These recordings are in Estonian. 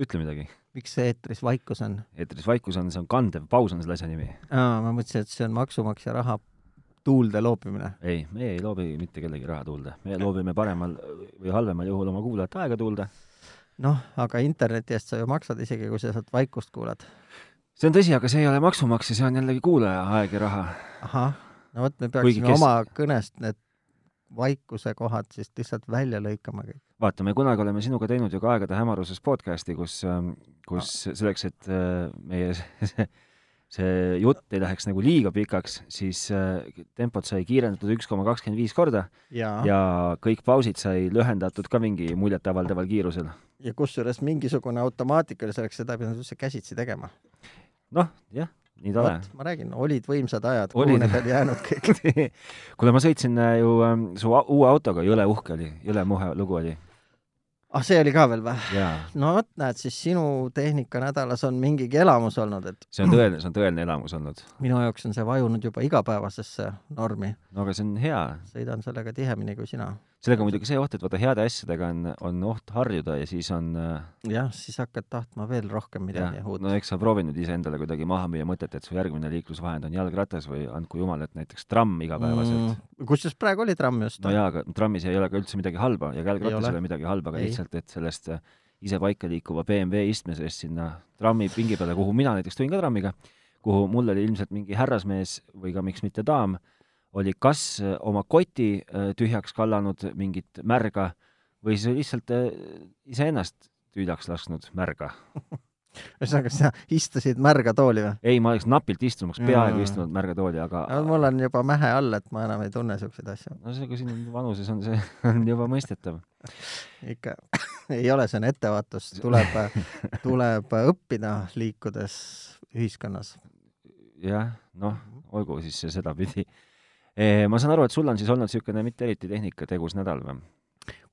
ütle midagi. miks see eetris vaikus on? eetris vaikus on, see on kandev, paus on selle asja nimi. aa, ma mõtlesin, et see on maksumaksja raha tuulde loopimine. ei, meie ei loobi mitte kellegi raha tuulde, me loobime paremal või halvemal juhul oma kuulajate aega tuulde. noh, aga interneti eest sa ju maksad isegi, kui sa sealt vaikust kuulad. see on tõsi, aga see ei ole maksumaksja, see on jällegi kuulaja aeg ja raha. ahah, no vot, me peaksime kes... oma kõnest need vaikuse kohad siis lihtsalt välja lõikama kõik. vaata, me kunagi oleme sinuga teinud ju ka Aegade hämaruses podcasti, kus, ähm, kus selleks, et äh, meie see, see jutt ei läheks nagu liiga pikaks, siis äh, tempot sai kiirendatud üks koma kakskümmend viis korda ja, ja kõik pausid sai lühendatud ka mingi muljetavaldaval kiirusel. ja kusjuures mingisugune automaatika oli selleks, seda ei pidanud üldse käsitsi tegema. noh, jah nii tore. ma räägin, olid võimsad ajad, kuhu need on jäänud kõik kuule, ma sõitsin äh, ju ähm, su uue autoga, jõle uhke oli, jõle muhe lugu oli ah, see oli ka veel või? no vot, näed, siis sinu tehnikanädalas on mingigi elamus olnud, et see on tõeline, see on tõeline elamus olnud. minu jaoks on see vajunud juba igapäevasesse normi. no aga see on hea. sõidan sellega tihemini kui sina. Sellega on muidugi see oht, et vaata, heade asjadega on, on oht harjuda ja siis on äh, jah, siis hakkad tahtma veel rohkem midagi uut. no eks sa proovi nüüd iseendale kuidagi maha müüa mõtet, et su järgmine liiklusvahend on jalgratas või andku jumal, et näiteks tramm igapäevaselt mm,. kusjuures praegu oli tramm just. no jaa, aga trammis ei ole ka üldse midagi halba ja jalgratas ei ole midagi halba, aga lihtsalt, et sellest äh, ise paika liikuva BMW istme seest sinna trammi pingi peale, kuhu mina näiteks tulin ka trammiga, kuhu mul oli ilmselt mingi härrasmees või ka miks mitte daam, oli kas äh, oma koti äh, tühjaks kallanud mingit märga või siis lihtsalt iseennast tühjaks lasknud märga ühesõnaga, sa istusid märga tooli või? ei, ma oleks napilt istunud, oleks peaaegu istunud märga tooli, aga no, mul on juba mähe all, et ma enam ei tunne niisuguseid asju. no see, kui sinu vanuses on see, on juba mõistetav. ikka ei ole, see on ettevaatus, tuleb, tuleb õppida, liikudes ühiskonnas. jah, noh, olgu siis sedapidi. Eh, ma saan aru, et sul on siis olnud niisugune mitte eriti tehnikategus nädal või?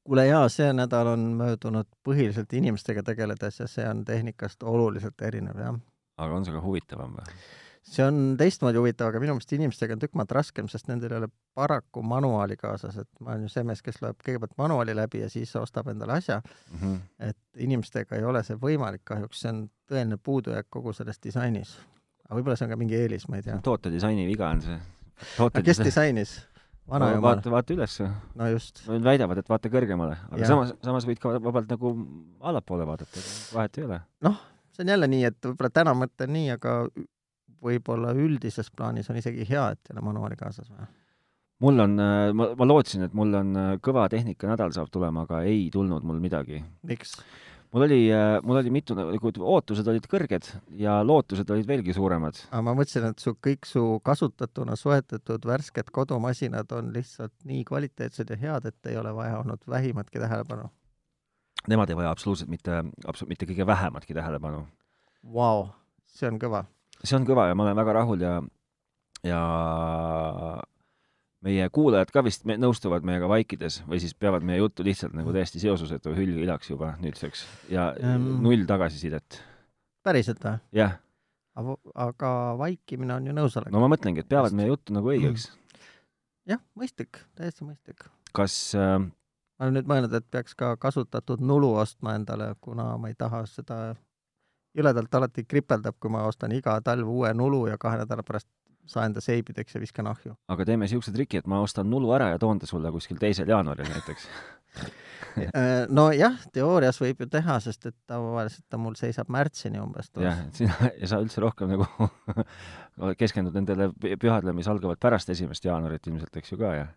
kuule jaa, see nädal on möödunud põhiliselt inimestega tegeledes ja see on tehnikast oluliselt erinev, jah. aga on see ka huvitavam või? see on teistmoodi huvitav, aga minu meelest inimestega on tükk maad raskem, sest nendel ei ole paraku manuaali kaasas, et ma olen ju see mees, kes loeb kõigepealt manuaali läbi ja siis ostab endale asja mm. -hmm. et inimestega ei ole see võimalik kahjuks, see on tõeline puudujääk kogu selles disainis. aga võib-olla see on ka mingi eelis, ma ei tea. tootedisaini viga on see. Kes disainis? vanajumal. vaata, vaata üles. no just. Nad väidavad, et vaata kõrgemale, aga ja. samas, samas võid ka vabalt nagu allapoole vaadata, vahet ei ole. noh, see on jälle nii, et võib-olla täna mõtlen nii, aga võib-olla üldises plaanis on isegi hea, et ei ole manuaali kaasas või? mul on, ma, ma lootsin, et mul on kõva tehnikanädal saab tulema, aga ei tulnud mul midagi. miks? Mul oli, äh, mul oli mitu, nagu ootused olid kõrged ja lootused olid veelgi suuremad. aga ma mõtlesin, et su kõik su kasutatuna soetatud värsked kodumasinad on lihtsalt nii kvaliteetsed ja head, et ei ole vaja olnud vähimatki tähelepanu. Nemad ei vaja absoluutselt mitte, absoluutselt mitte kõige vähematki tähelepanu. Vau, see on kõva. see on kõva ja ma olen väga rahul ja, ja meie kuulajad ka vist me, nõustuvad meiega vaikides või siis peavad meie juttu lihtsalt nagu täiesti seosusetu hülgilaks juba nüüdseks ja um, null tagasisidet. päriselt või? jah. aga vaikimine on ju nõusolek. no ma mõtlengi, et peavad meie juttu nagu õigeks. jah, mõistlik, täiesti mõistlik. kas äh, ma olen nüüd mõelnud, et peaks ka kasutatud nulu ostma endale, kuna ma ei taha seda jõledalt alati kripeldab, kui ma ostan iga talv uue nulu ja kahe nädala pärast saa enda seibideks ja viskan ahju. aga teeme niisuguse triki, et ma ostan nulu ära ja toon ta sulle kuskil teisel jaanuaril näiteks äh, nojah, teoorias võib ju teha, sest et tavaliselt ta mul seisab märtsini umbes. jah, et sina ei saa üldse rohkem nagu keskendud nendele pühadele, mis algavad pärast esimest jaanuarit ilmselt, eks ju ka, jah?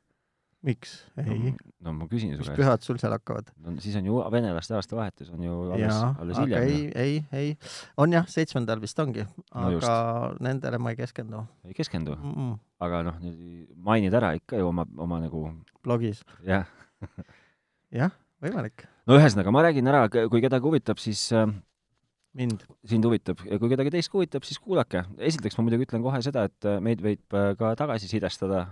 Miks? ei. no ma küsin su käest. mis pühad sul seal hakkavad? no siis on ju venelaste aastavahetus on ju alles, alles hiljem. ei, ei, ei, on jah, seitsmendal vist ongi, aga no nendele ma ei keskendu. ei keskendu mm? -mm. aga noh, mainid ära ikka ju oma, oma nagu blogis. jah jah, võimalik. no ühesõnaga, ma räägin ära, kui kedagi huvitab, siis äh, mind. sind huvitab ja kui kedagi teist huvitab, siis kuulake. esiteks ma muidugi ütlen kohe seda, et äh, meid võib äh, ka tagasisidestada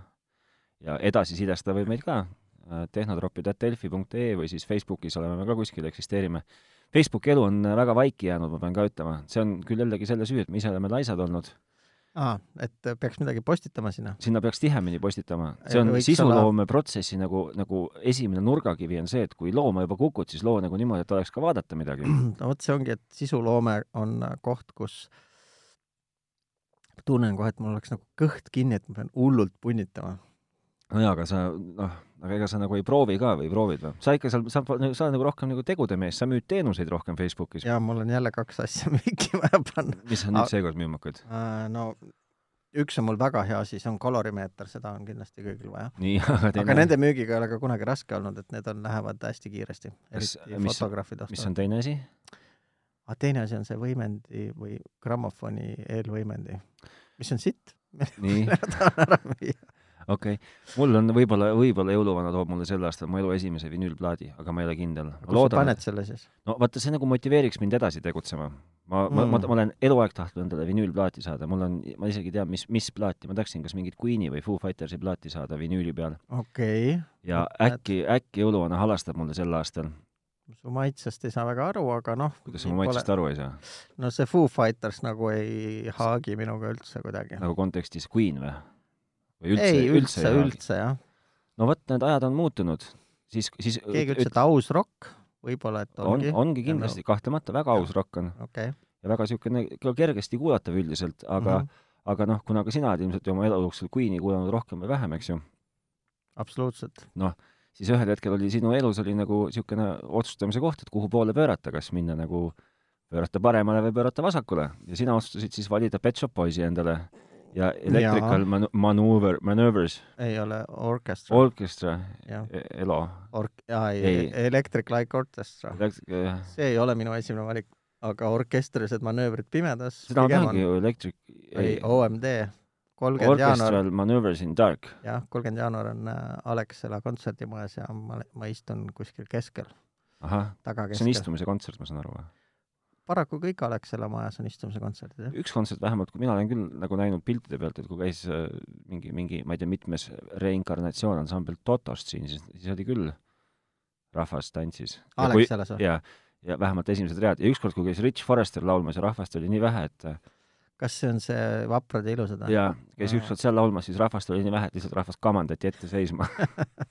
ja edasisidestada võib meid ka, äh, tehnotropid.delfi.ee või siis Facebookis oleme me ka kuskil, eksisteerime. Facebooki elu on väga vaiki jäänud, ma pean ka ütlema, see on küll jällegi selle süü, et me ise oleme laisad olnud aa, et peaks midagi postitama sinna? sinna peaks tihemini postitama. see on sisuloome protsessi nagu, nagu esimene nurgakivi on see, et kui looma juba kukud, siis loo nagu niimoodi, et oleks ka vaadata midagi. no vot, see ongi, et sisuloome on koht, kus tunnen kohe, et mul oleks nagu kõht kinni, et ma pean hullult punnitama. Nojaa, aga sa, noh, aga ega sa nagu ei proovi ka või proovid või? sa ikka seal, sa, sa oled nagu rohkem nagu tegude mees, sa müüd teenuseid rohkem Facebookis. jaa, mul on jälle kaks asja müüki vaja panna. mis sa nüüd seekord müüma hakkad uh,? no üks on mul väga hea asi, see on kolorimeeter, seda on kindlasti kõigil vaja. aga, teine... aga nende müügiga ei ole ka kunagi raske olnud, et need on, lähevad hästi kiiresti, eriti fotograafid ostavad. mis on teine asi? aga teine asi on see võimendi või grammofoni eelvõimendi, mis on sitt. nii okei okay., mul on võib-olla, võib-olla jõuluvana toob mulle sel aastal mu elu esimese vinüülplaadi, aga ma ei ole kindel. kus sa paned selle siis? no vaata, see nagu motiveeriks mind edasi tegutsema. ma mm., ma, ma, ma olen eluaeg tahtnud endale vinüülplaati saada, mul on, ma isegi ei tea, mis, mis plaati, ma tahaksin kas mingit Queen'i või Foo Fightersi plaati saada vinüüli peal. okei okay.. ja äkki, äkki jõuluvana halastab mulle sel aastal su maitsest ei saa väga aru, aga noh. kuidas sa mu maitsest pole... aru ei saa? no see Foo Fighters nagu ei haagi minuga üldse kuidagi. nagu kontekstis Queen või? Või üldse, ei, üldse, üldse, üldse jah. no vot, need ajad on muutunud, siis, siis keegi ütles, et aus rokk, võib-olla, et ongi. on, ongi kindlasti, kahtlemata väga aus rokk on okay.. ja väga niisugune ka kergesti kuulatav üldiselt, aga mm, -hmm. aga noh, kuna ka sina oled ilmselt oma elu jooksul Queen'i kuulanud rohkem või vähem, eks ju? absoluutselt. noh, siis ühel hetkel oli sinu elus oli nagu niisugune otsustamise koht, et kuhu poole pöörata, kas minna nagu pöörata paremale või pöörata vasakule ja sina otsustasid siis valida Pet Shop Boysi endale ja Electrical man Maneuver, Maneuvers. ei ole Orchestra. Orchestra, e-, Elo. Ork-, jaa, ei, ei., Electric Like Orchestra. see ei ole minu esimene valik, aga orkestrilised manöövrid pimedas. seda ma tahangi ju, Electric. ei, OMD, kolmkümmend jaanuar. Orchestral Maneuvers in Dark. jah, kolmkümmend jaanuar on äh, Alexela kontserdimajas ja ma, ma istun kuskil keskel. ahah, see on istumise kontsert, ma saan aru või? Paraku kõik Alexela majas on istumise kontserdid, jah. üks kontsert vähemalt, kui mina olen küll nagu näinud piltide pealt, et kui käis äh, mingi, mingi, ma ei tea, mitmes reinkarnatsioon ansambel Totost siin, siis, siis oli küll rahvas tantsis. Alexelas või? jaa, ja vähemalt esimesed read ja ükskord, kui käis Rich Forrester laulmas ja rahvast oli nii vähe, et kas see on see Vaprad ja ilusad jaa, käis ükskord seal laulmas, siis rahvast oli nii vähe, et lihtsalt rahvast kamandati ette seisma.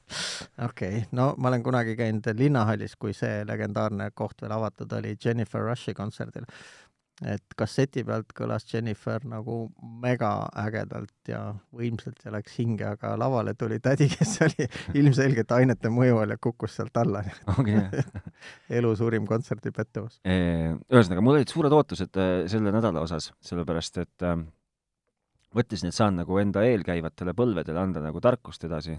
Okei no ma olen kunagi käinud Linnahallis, kui see legendaarne koht veel avatud oli Jennifer Rushi kontserdil et kasseti pealt kõlas Jennifer nagu megaägedalt ja võimsalt ja läks hinge, aga lavale tuli tädi, kes oli ilmselgelt ainete mõju all ja kukkus sealt alla okay. elu suurim kontserdipettumus. ühesõnaga, mul olid suured ootused äh, selle nädala osas, sellepärast et mõtlesin, et saan nagu enda eelkäivatele põlvedele anda nagu tarkust edasi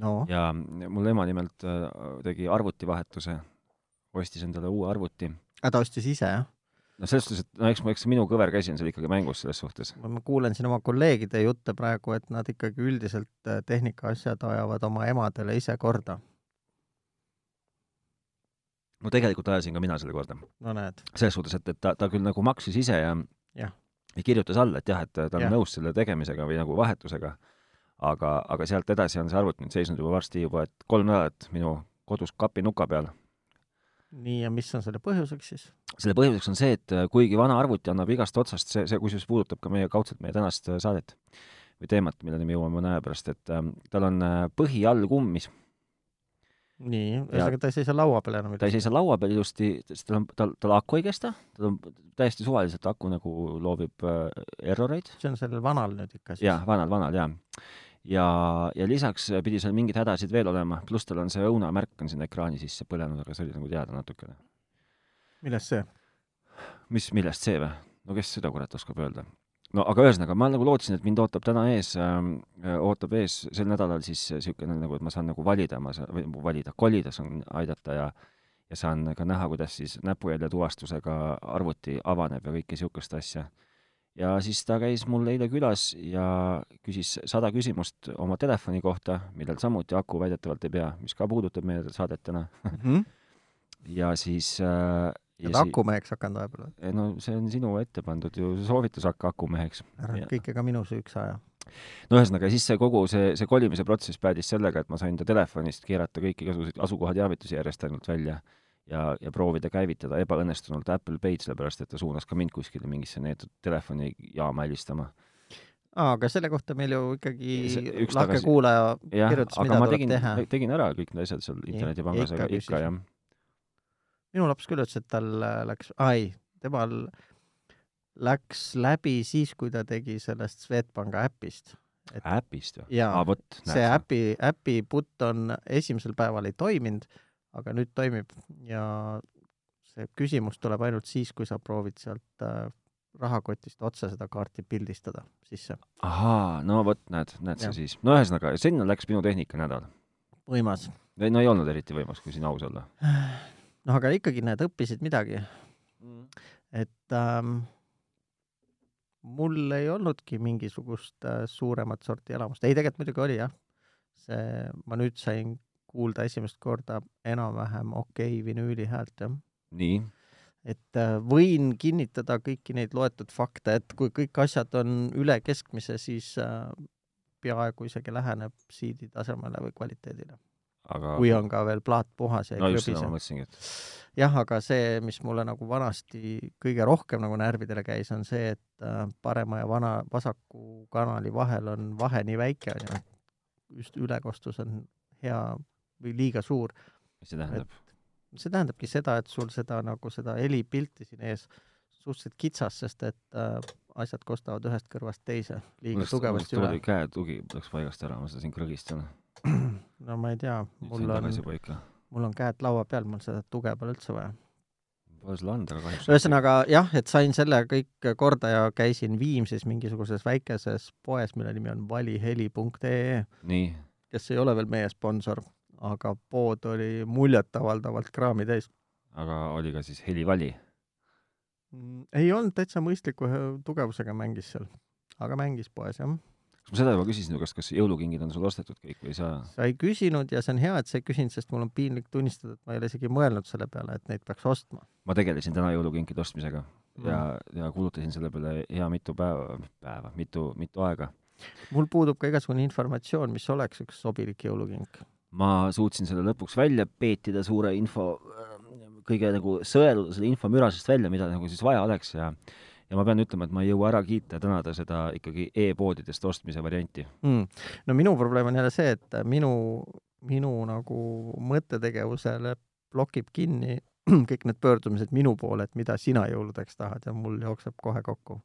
no.. ja mul ema nimelt äh, tegi arvutivahetuse, ostis endale uue arvuti. ta ostis ise, jah? No selles suhtes, et no eks, eks minu kõver käsi on seal ikkagi mängus selles suhtes. ma kuulen siin oma kolleegide jutte praegu, et nad ikkagi üldiselt äh, tehnikaasjad ajavad oma emadele ise korda. no tegelikult ajasin ka mina selle korda. no näed. selles suhtes, et, et ta, ta küll nagu maksis ise ja jah. ja kirjutas alla, et jah, et ta on ja. nõus selle tegemisega või nagu vahetusega, aga, aga sealt edasi on see arvuti nüüd seisnud juba varsti juba, et kolm nädalat minu kodus kapinuka peal nii, ja mis on selle põhjuseks siis? Selle põhjuseks on see, et äh, kuigi vana arvuti annab igast otsast, see, see kusjuures puudutab ka meie, kaudselt meie tänast äh, saadet või teemat, milleni me jõuame mõne aja pärast, et ähm, tal on äh, põhi all kummis. nii, ühesõnaga ta ei seisa laua peal enam ilusti? ta ei seisa laua peal ilusti, sest tal on, tal, tal aku ei kesta, tal on täiesti suvaliselt aku nagu loobib äh, erroreid. see on sellel vanal nüüd ikka siis? jah, vanal, vanal, jaa ja, ja lisaks pidi seal mingeid hädasid veel olema, pluss tal on see õunamärk on sinna ekraani sisse põlenud, aga see oli nagu teada natukene. Millest see? mis, millest see või? no kes seda kurat oskab öelda? no aga ühesõnaga, ma nagu lootsin, et mind ootab täna ees äh,, ootab ees sel nädalal siis niisugune nagu, et ma saan nagu valida, ma saan, või valida, kolida saan aidata ja ja saan ka näha, kuidas siis näpujälje tuvastusega arvuti avaneb ja kõike niisugust asja ja siis ta käis mul eile külas ja küsis sada küsimust oma telefoni kohta, millel samuti aku väidetavalt ei pea, mis ka puudutab meie saadet täna mm. -hmm. ja siis äh, oled akumeheks hakanud vahepeal või? no see on sinu ette pandud ju soovitus hakka akumeheks. ära kõike ka minu süüks aja. no ühesõnaga, siis see kogu see, see kolimise protsess päädis sellega, et ma sain ta telefonist keerata kõik igasuguseid asukohateavitusi järjest ainult välja ja, ja proovida käivitada ebaõnnestunult Apple Pay'd, sellepärast et ta suunas ka mind kuskile mingisse neetud telefonijaama helistama. aa, aga selle kohta meil ju ikkagi lahke tagasi... kuulaja kirjutas, mida tuleb tegin, teha. tegin ära kõik need asjad seal internetipangas, aga ikka jah. Minu laps küll ütles, et tal läks, aa ei, temal läks läbi siis, kui ta tegi sellest Swedbanka äpist. Äpist või? jaa, see äpi, äpi button esimesel päeval ei toiminud, aga nüüd toimib ja see küsimus tuleb ainult siis, kui sa proovid sealt äh, rahakotist otse seda kaarti pildistada sisse. ahaa, no vot, näed, näed sa siis. no ühesõnaga, sinna läks minu tehnikanädal. võimas. no ei olnud eriti võimas, kui siin aus olla. noh, aga ikkagi näed, õppisid midagi mm.. et ähm, mul ei olnudki mingisugust äh, suuremat sorti elamust. ei, tegelikult muidugi oli jah. see, ma nüüd sain kuulda esimest korda enam-vähem okei okay vinüüli häält, jah. nii et äh, võin kinnitada kõiki neid loetud fakte, et kui kõik asjad on üle keskmise, siis äh, peaaegu isegi läheneb siidi tasemele või kvaliteedile. Aga... kui on ka veel plaat puhas ja ei no, krõbise. mõtlesingi, et jah, aga see, mis mulle nagu vanasti kõige rohkem nagu närvidele käis, on see, et äh, parema ja vana, vasaku kanali vahel on vahe nii väike, on ju, just ülekostus on hea või liiga suur. mis see tähendab? see tähendabki seda, et sul seda nagu seda helipilti siin ees suhteliselt kitsas, sest et äh, asjad kostavad ühest kõrvast teise liiga tugevasti üle. käetugi läks paigast ära, ma seda siin krõgistan. no ma ei tea, mul on, mul on käed laua peal, mul seda tuge pole üldse vaja. Pole sulle anda, aga kahjuks. ühesõnaga jah, et sain selle kõik korda ja käisin Viimsis mingisuguses väikeses poes, mille nimi on valiheli.ee. kes ei ole veel meie sponsor aga pood oli muljetavaldavalt kraami täis. aga oli ka siis helivali? Mm, ei olnud, täitsa mõistliku tugevusega mängis seal, aga mängis poes, jah. Kas ma seda juba küsisin su käest, kas jõulukingid on sul ostetud kõik või sa? sa ei küsinud ja see on hea, et sa ei küsinud, sest mul on piinlik tunnistada, et ma ei ole isegi mõelnud selle peale, et neid peaks ostma. ma tegelesin täna jõulukinkide ostmisega mm. ja, ja kulutasin selle peale hea mitu päeva, päeva, mitu, mitu aega. mul puudub ka igasugune informatsioon, mis oleks üks sobilik jõulukink ma suutsin selle lõpuks välja peetida suure info, kõige nagu sõeluda selle infomürasest välja, mida nagu siis vaja oleks ja ja ma pean ütlema, et ma ei jõua ära kiita ja tänada seda ikkagi e-poodidest ostmise varianti. Mm.. no minu probleem on jälle see, et minu, minu nagu mõttetegevusele blokib kinni kõik need pöördumised minu poole, et mida sina jõuludeks tahad ja mul jookseb kohe kokku.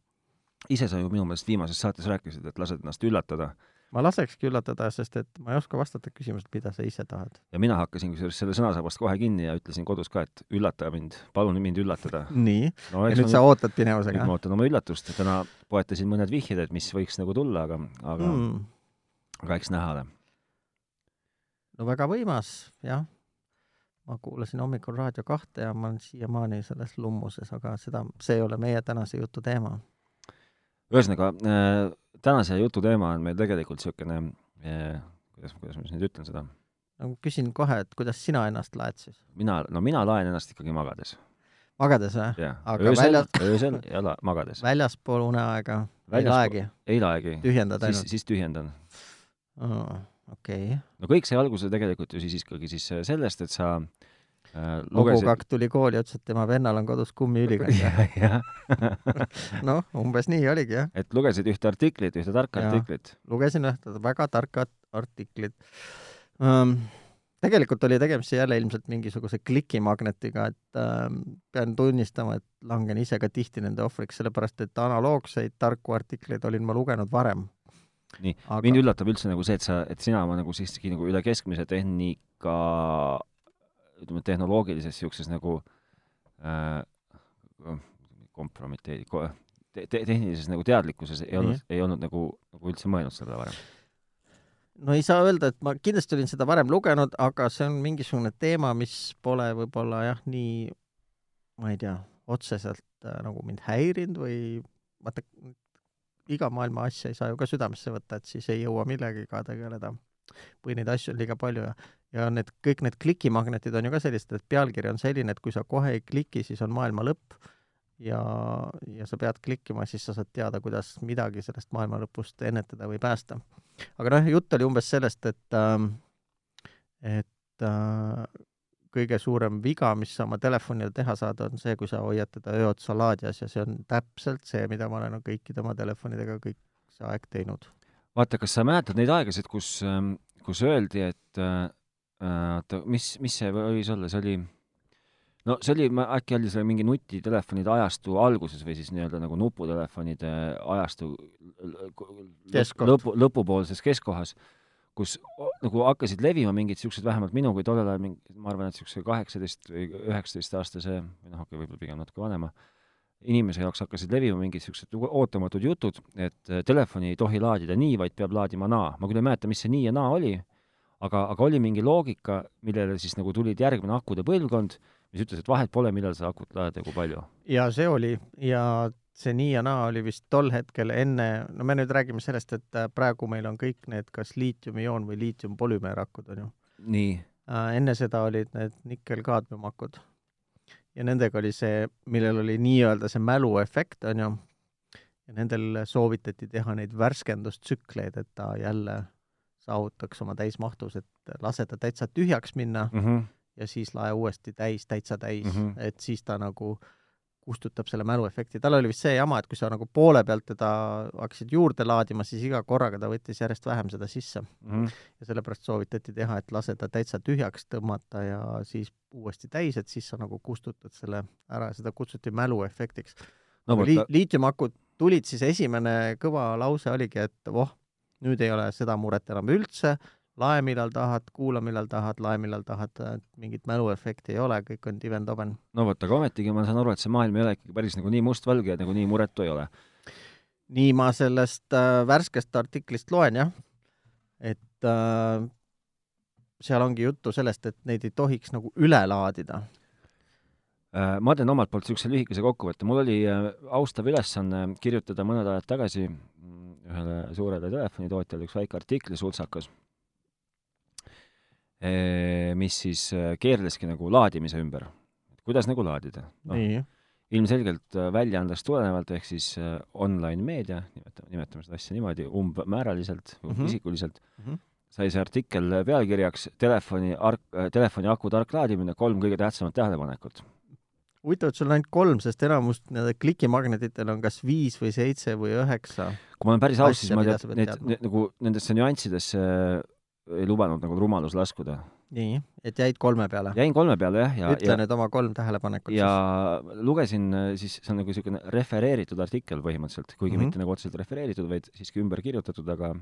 ise sa ju minu meelest viimases saates rääkisid, et lased ennast üllatada ma lasekski üllatada, sest et ma ei oska vastata küsimusele, mida sa ise tahad. ja mina hakkasin kusjuures selle sõnasabast kohe kinni ja ütlesin kodus ka, et üllata mind, palun mind üllatada. nii no,, ja nüüd sa nüüd, ootad pinevusega? nüüd ma ootan oma üllatust, täna poetasin mõned vihjed, et mis võiks nagu tulla, aga, aga mm., aga eks näha ole. no väga võimas, jah. ma kuulasin hommikul Raadio kahte ja ma olen siiamaani selles lummuses, aga seda, see ei ole meie tänase jutu teema. ühesõnaga äh, tänase jutu teema on meil tegelikult niisugune eh,, kuidas, kuidas ma siis nüüd ütlen seda? no küsin kohe, et kuidas sina ennast laed siis? mina, no mina laen ennast ikkagi magades. magades või? jah, öösel välja..., öösel ja la-, magades. väljaspool uneaega Väljaspool, ei laegi? ei laegi. tühjendad ainult? siis tühjendan oh,. okei okay.. no kõik sai alguse tegelikult ju siis ikkagi siis sellest, et sa äh, Äh, Logukakk tuli kooli ütles, et tema vennal on kodus kummiülikond. noh, umbes nii oligi, jah. et lugesid ühte artiklit, ühte tarka ja, artiklit? lugesin ühte väga tarka artiklit um,. tegelikult oli tegemist jälle ilmselt mingisuguse klikimagnetiga, et ähm, pean tunnistama, et langen ise ka tihti nende ohvriks, sellepärast et analoogseid tarku artikleid olin ma lugenud varem nii Aga..., mind üllatab üldse nagu see, et sa, et sina oma nagu siiski nagu üle keskmise tehnika ütleme, tehnoloogilises niisuguses nagu äh, kompromiteeri- ko,, te-, te-, tehnilises nagu teadlikkuses ei olnud, ei olnud nagu, nagu üldse mõelnud selle varem? no ei saa öelda, et ma kindlasti olin seda varem lugenud, aga see on mingisugune teema, mis pole võib-olla jah, nii ma ei tea, otseselt äh, nagu mind häirinud või vaata, iga maailma asja ei saa ju ka südamesse võtta, et siis ei jõua millegagi tegeleda. või neid asju on liiga palju ja ja need, kõik need klikimagnetid on ju ka sellised, et pealkiri on selline, et kui sa kohe ei kliki, siis on maailma lõpp ja, ja sa pead klikkima, siis sa saad teada, kuidas midagi sellest maailma lõpust ennetada või päästa. aga noh, jutt oli umbes sellest, et äh, et äh, kõige suurem viga, mis sa oma telefonile teha saad, on see, kui sa hoiad teda öö otsa laadijas ja see on täpselt see, mida ma olen kõikide oma telefonidega kõik see aeg teinud. vaata, kas sa mäletad neid aegasid, kus, ähm, kus öeldi, et äh, oota, mis, mis see võis olla, see oli no see oli, äkki oli see mingi nutitelefonide ajastu alguses või siis nii-öelda nagu nuputelefonide ajastu lõpu, lõpupoolses keskkohas, kus nagu hakkasid levima mingid niisugused, vähemalt minu kui tollel ajal mingi, ma arvan, et niisuguse kaheksateist või üheksateistaastase või noh, okei, võib-olla pigem natuke vanema, inimese jaoks hakkasid levima mingid niisugused ootamatud jutud, et telefoni ei tohi laadida nii, vaid peab laadima naa. ma küll ei mäleta, mis see nii ja naa oli, aga, aga oli mingi loogika, millele siis nagu tulid järgmine akude põlvkond mis ütles, et vahet pole, millal sa akut laed ja kui palju. ja see oli ja see nii ja naa oli vist tol hetkel enne, no me nüüd räägime sellest, et äh, praegu meil on kõik need kas liitiumioon või liitiumpolümeerakud, on ju. nii äh,. enne seda olid need nikkel-kaadmiumakud. ja nendega oli see, millel oli nii-öelda see mäluefekt, on ju, ja nendel soovitati teha neid värskendustsükleid, et ta jälle saavutaks oma täismahtus, et lase ta täitsa tühjaks minna mm, -hmm ja siis lae uuesti täis, täitsa täis mm, -hmm. et siis ta nagu kustutab selle mäluefekti. tal oli vist see jama, et kui sa nagu poole pealt teda hakkasid juurde laadima, siis iga korraga ta võttis järjest vähem seda sisse mm. -hmm. ja sellepärast soovitati teha, et lase ta täitsa tühjaks tõmmata ja siis uuesti täis, et siis sa nagu kustutad selle ära, seda kutsuti mäluefektiks no,. Li-, liitiumakud tulid, siis esimene kõva lause oligi, et voh, nüüd ei ole seda muret enam üldse, lae millal tahad, kuula millal tahad, lae millal tahad, mingit mäluefekti ei ole, kõik on tiven-toben. no vot, aga ometigi ma saan aru, et see maailm ei ole ikkagi päris nagu nii mustvalge ja nagu nii muretu ei ole. nii ma sellest äh, värskest artiklist loen, jah. et äh, seal ongi juttu sellest, et neid ei tohiks nagu üle laadida äh,. Ma teen omalt poolt niisuguse lühikese kokkuvõtte, mul oli äh, austav ülesanne kirjutada mõned ajad tagasi mm, ühele suurele telefonitootjale üks väike artikli sultsakas Eh, mis siis eh, keerleski nagu laadimise ümber. kuidas nagu laadida no,? ilmselgelt väljaandest tulenevalt, ehk siis online meedia, nimetame, nimetame seda asja niimoodi, umbmääraliselt mm, -hmm. isikuliselt mm, -hmm. sai see artikkel pealkirjaks Telefoni ark-, telefoni aku tark laadimine, kolm kõige tähtsamat tähelepanekut huvitav, et sul on ainult kolm, sest enamus nende klikimagnetitel on kas viis või seitse või üheksa. kui ma olen päris aus, siis ma tean, need, need nagu nendesse nüanssidesse ei lubanud nagu rumalus laskuda. nii, et jäid kolme peale? jäin kolme peale, jah, ja ütle ja, nüüd oma kolm tähelepanekut ja siis. lugesin äh, siis, see on nagu niisugune refereeritud artikkel põhimõtteliselt, kuigi mm -hmm. mitte nagu otseselt refereeritud, vaid siiski ümber kirjutatud, aga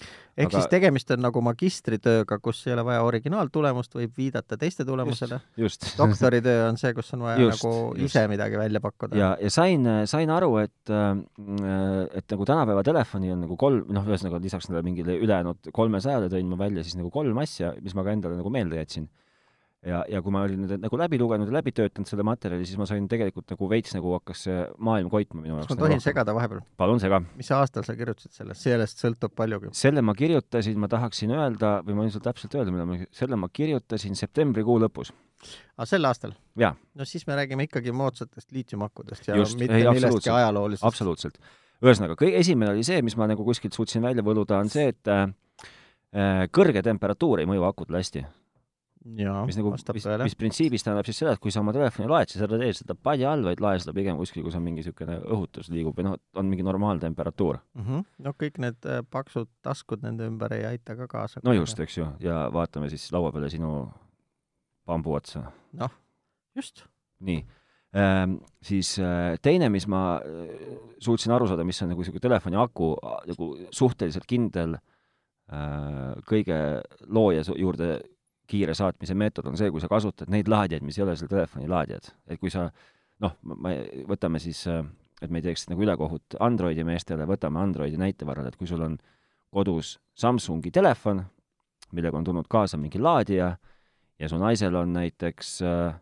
ehk aga... siis tegemist on nagu magistritööga, kus ei ole vaja originaaltulemust, võib viidata teiste tulemusele. doktoritöö on see, kus on vaja just, nagu just. ise midagi välja pakkuda. ja, ja sain, sain aru, et, et nagu tänapäeva telefoni on nagu kolm, noh, ühesõnaga lisaks nendele mingile ülejäänud kolmesajale tõin ma välja siis nagu kolm asja, mis ma ka endale nagu meelde jätsin ja, ja kui ma olin nüüd nagu läbi lugenud ja läbi töötanud selle materjali, siis ma sain tegelikult nagu veits nagu hakkas see maailm koitma minu jaoks. kas ma tohin nagu segada vahepeal? palun sega. mis aastal sa kirjutasid sellest, sellest sõltub paljugi. selle ma kirjutasin, ma tahaksin öelda, või ma võin sulle täpselt öelda, millal ma, selle ma kirjutasin septembrikuu lõpus. aa, sel aastal? no siis me räägime ikkagi moodsatest liitiumakkudest ja Just, mitte ei, millestki ajaloolisest. absoluutselt. ühesõnaga, kõige esimene oli see, mis ma nagu kuskilt suutsin välja võluda, on see, et äh, kõrge temperatuur ei mõju akudele hästi mis nagu, mis, mis printsiibis tähendab siis seda, et kui sa oma telefoni laed, siis ära tee seda padja all, vaid lae seda pigem kuskil, kus on mingi niisugune õhutus liigub või noh, on mingi normaalne temperatuur mm. -hmm. no kõik need äh, paksud taskud nende ümber ei aita ka kaasa. no just, eks ju, ja vaatame siis laua peale sinu bambu otsa. noh, just. nii ähm,. Siis äh, teine, mis ma äh, suutsin aru saada, mis on nagu niisugune telefoni aku nagu suhteliselt kindel kõige looja juurde kiire saatmise meetod on see, kui sa kasutad neid laadijaid, mis ei ole selle telefoni laadijad. et kui sa noh, ma, võtame siis, et me ei teeks nagu ülekohut Androidi meestele, võtame Androidi näite varal, et kui sul on kodus Samsungi telefon, millega on tulnud kaasa mingi laadija ja su naisel on näiteks äh,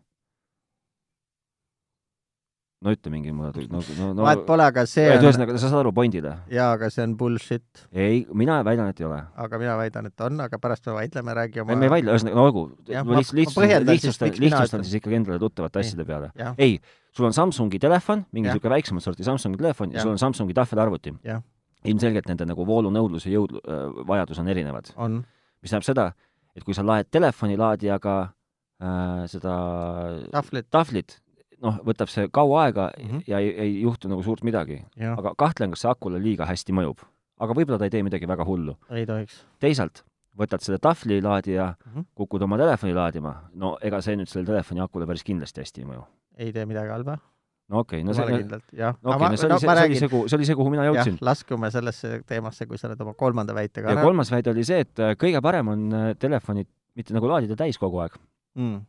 no ütle mingi mulle, no, no, no vahet pole, aga see on ühesõnaga, sa saad aru pointile? jaa, aga see on bullshit. ei, mina väidan, et ei ole. aga mina väidan, et on, aga pärast me vaidleme, räägi oma me ei vaidle, ühesõnaga, no olgu, ma lihtsalt, lihtsustan, lihtsustan, lihtsustan siis ikkagi endale tuttavate asjade peale. ei, sul on Samsungi telefon, mingi niisugune väiksemat sorti Samsungi telefon ja, ja sul on Samsungi tahvelarvuti. ilmselgelt nende nagu voolunõudlus ja jõud äh,, vajadus on erinevad. mis tähendab seda, et kui sa laed telefonilaadijaga äh, seda tahvlit, tahvlit, noh, võtab see kaua aega mm -hmm. ja ei, ei juhtu nagu suurt midagi. aga kahtlen, kas see akule liiga hästi mõjub. aga võib-olla ta ei tee midagi väga hullu. ei tohiks. teisalt, võtad selle tahvlilaadija mm, -hmm. kukud oma telefoni laadima, no ega see nüüd sellele telefoni akule päris kindlasti hästi ei mõju. ei tee midagi halba. no okei okay,, no see jah. no okei okay,, no see oli see, see oli see, kuhu, see oli see, kuhu mina jõudsin. laskume sellesse teemasse, kui sa oled oma kolmanda väitega ja kolmas väide oli see, et äh, kõige parem on äh, telefonid mitte nagu laadida täis kogu aeg mm.,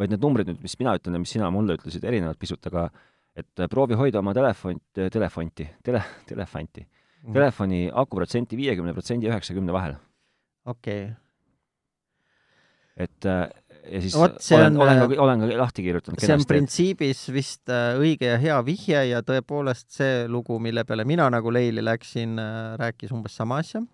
vaid need numbrid nüüd, mis mina ütlen ja mis sina mulle ütlesid, erinevad pisut, aga et äh, proovi hoida oma telefon, telefonti, tele, telefanti mm., telefoni akuprotsenti viiekümne protsendi ja üheksakümne vahel. okei okay. et äh, ja siis Oot, olen, olen ka, olen ka lahti kirjutanud. see on printsiibis vist äh, õige ja hea vihje ja tõepoolest see lugu, mille peale mina nagu leili läksin, rääkis umbes sama asja.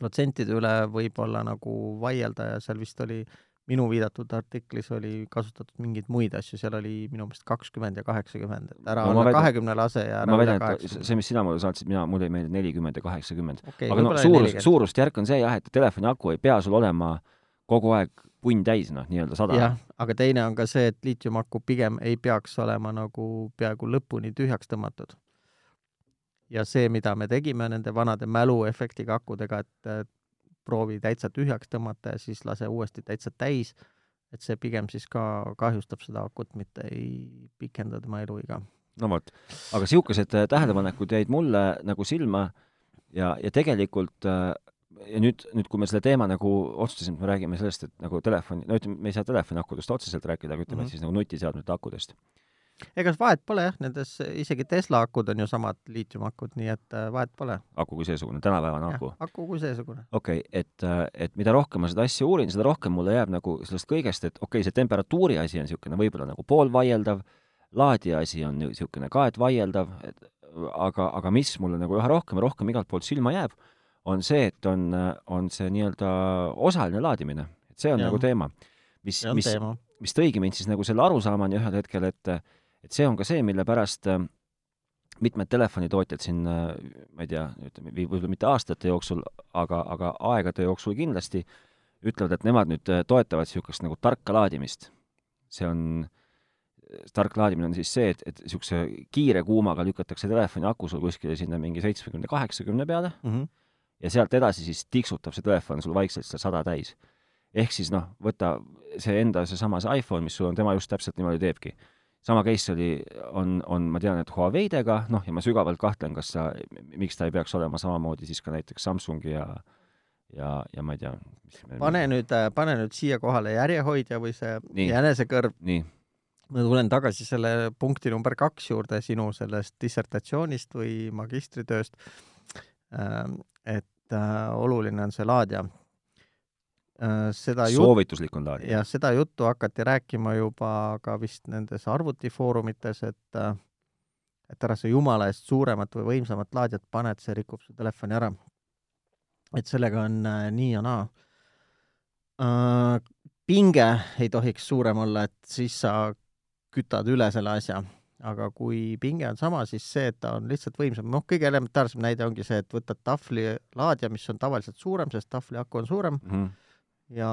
protsentide üle võib olla nagu vaielda ja seal vist oli äh, minu viidatud artiklis oli kasutatud mingeid muid asju, seal oli minu meelest kakskümmend ja kaheksakümmend, et ära no, olla kahekümne lase ja ära olla kaheksakümmend. see, mis sina mulle saatsid, mina, mulle ei meeldi nelikümmend ja kaheksakümmend okay,. aga no suurus, suurusjärk on see jah, et telefoni aku ei pea sul olema kogu aeg punn täis, noh, nii-öelda sada. jah, aga teine on ka see, et liitiumaku pigem ei peaks olema nagu peaaegu lõpuni tühjaks tõmmatud. ja see, mida me tegime nende vanade mäluefektiga akudega, et proovi täitsa tühjaks tõmmata ja siis lase uuesti täitsa täis, et see pigem siis ka kahjustab seda akut, mitte ei pikenda tema eluiga. no vot, aga niisugused äh, tähelepanekud jäid mulle nagu silma ja, ja tegelikult äh, ja nüüd, nüüd kui me selle teema nagu otsustasime, et me räägime sellest, et nagu telefoni, no ütleme, me ei saa telefoni akudest otseselt rääkida, aga ütleme mm -hmm. siis nagu nutiseadmete akudest ega vahet pole jah, nendes isegi Tesla akud on ju samad liitiumakud, nii et äh, vahet pole. aku kui seesugune, tänapäevane aku? aku kui seesugune. okei okay,, et, äh, et mida rohkem ma seda asja uurin, seda rohkem mulle jääb nagu sellest kõigest, et okei okay,, see temperatuuri asi on niisugune võib-olla nagu poolvaieldav, laadija asi on niisugune ka, et vaieldav, et aga, aga mis mulle nagu üha rohkem ja rohkem igalt poolt silma jääb, on see, et on, on see nii-öelda osaline laadimine. et see on ja. nagu teema. mis, mis, mis tõigi mind siis nagu selle arusaamani ühel hetkel, et et see on ka see, mille pärast äh, mitmed telefonitootjad siin, äh, ma ei tea, ütleme, võib-olla mitte aastate jooksul, aga, aga aegade jooksul kindlasti ütlevad, et nemad nüüd äh, toetavad niisugust nagu tarka laadimist. see on, tark laadimine on siis see, et, et niisuguse kiire kuumaga lükatakse telefoni aku sul kuskile sinna mingi seitsmekümne, kaheksakümne peale mm -hmm. ja sealt edasi siis tiksutab see telefon sul vaikselt seda sada täis. ehk siis noh, võta see enda, seesama see iPhone, mis sul on, tema just täpselt niimoodi teebki sama case oli, on, on, ma tean, et Huawei'dega, noh, ja ma sügavalt kahtlen, kas sa, miks ta ei peaks olema samamoodi siis ka näiteks Samsungi ja ja, ja ma ei tea. pane nüüd, äh, pane nüüd siia kohale järjehoidja või see Nii. jänesekõrv. ma tulen tagasi selle punkti number kaks juurde sinu sellest dissertatsioonist või magistritööst. Ähm, et äh, oluline on see laadija seda soovituslik on laadija. jah, seda juttu hakati rääkima juba ka vist nendes arvutifoorumites, et äh, et ära sa jumala eest suuremat või võimsamat laadijat pane, et see rikub su telefoni ära. et sellega on äh, nii ja naa äh,. pinge ei tohiks suurem olla, et siis sa kütad üle selle asja, aga kui pinge on sama, siis see, et ta on lihtsalt võimsam, noh, kõige elementaarsem näide ongi see, et võtad tahvlilaadija, mis on tavaliselt suurem, sest tahvli aku on suurem mm, -hmm ja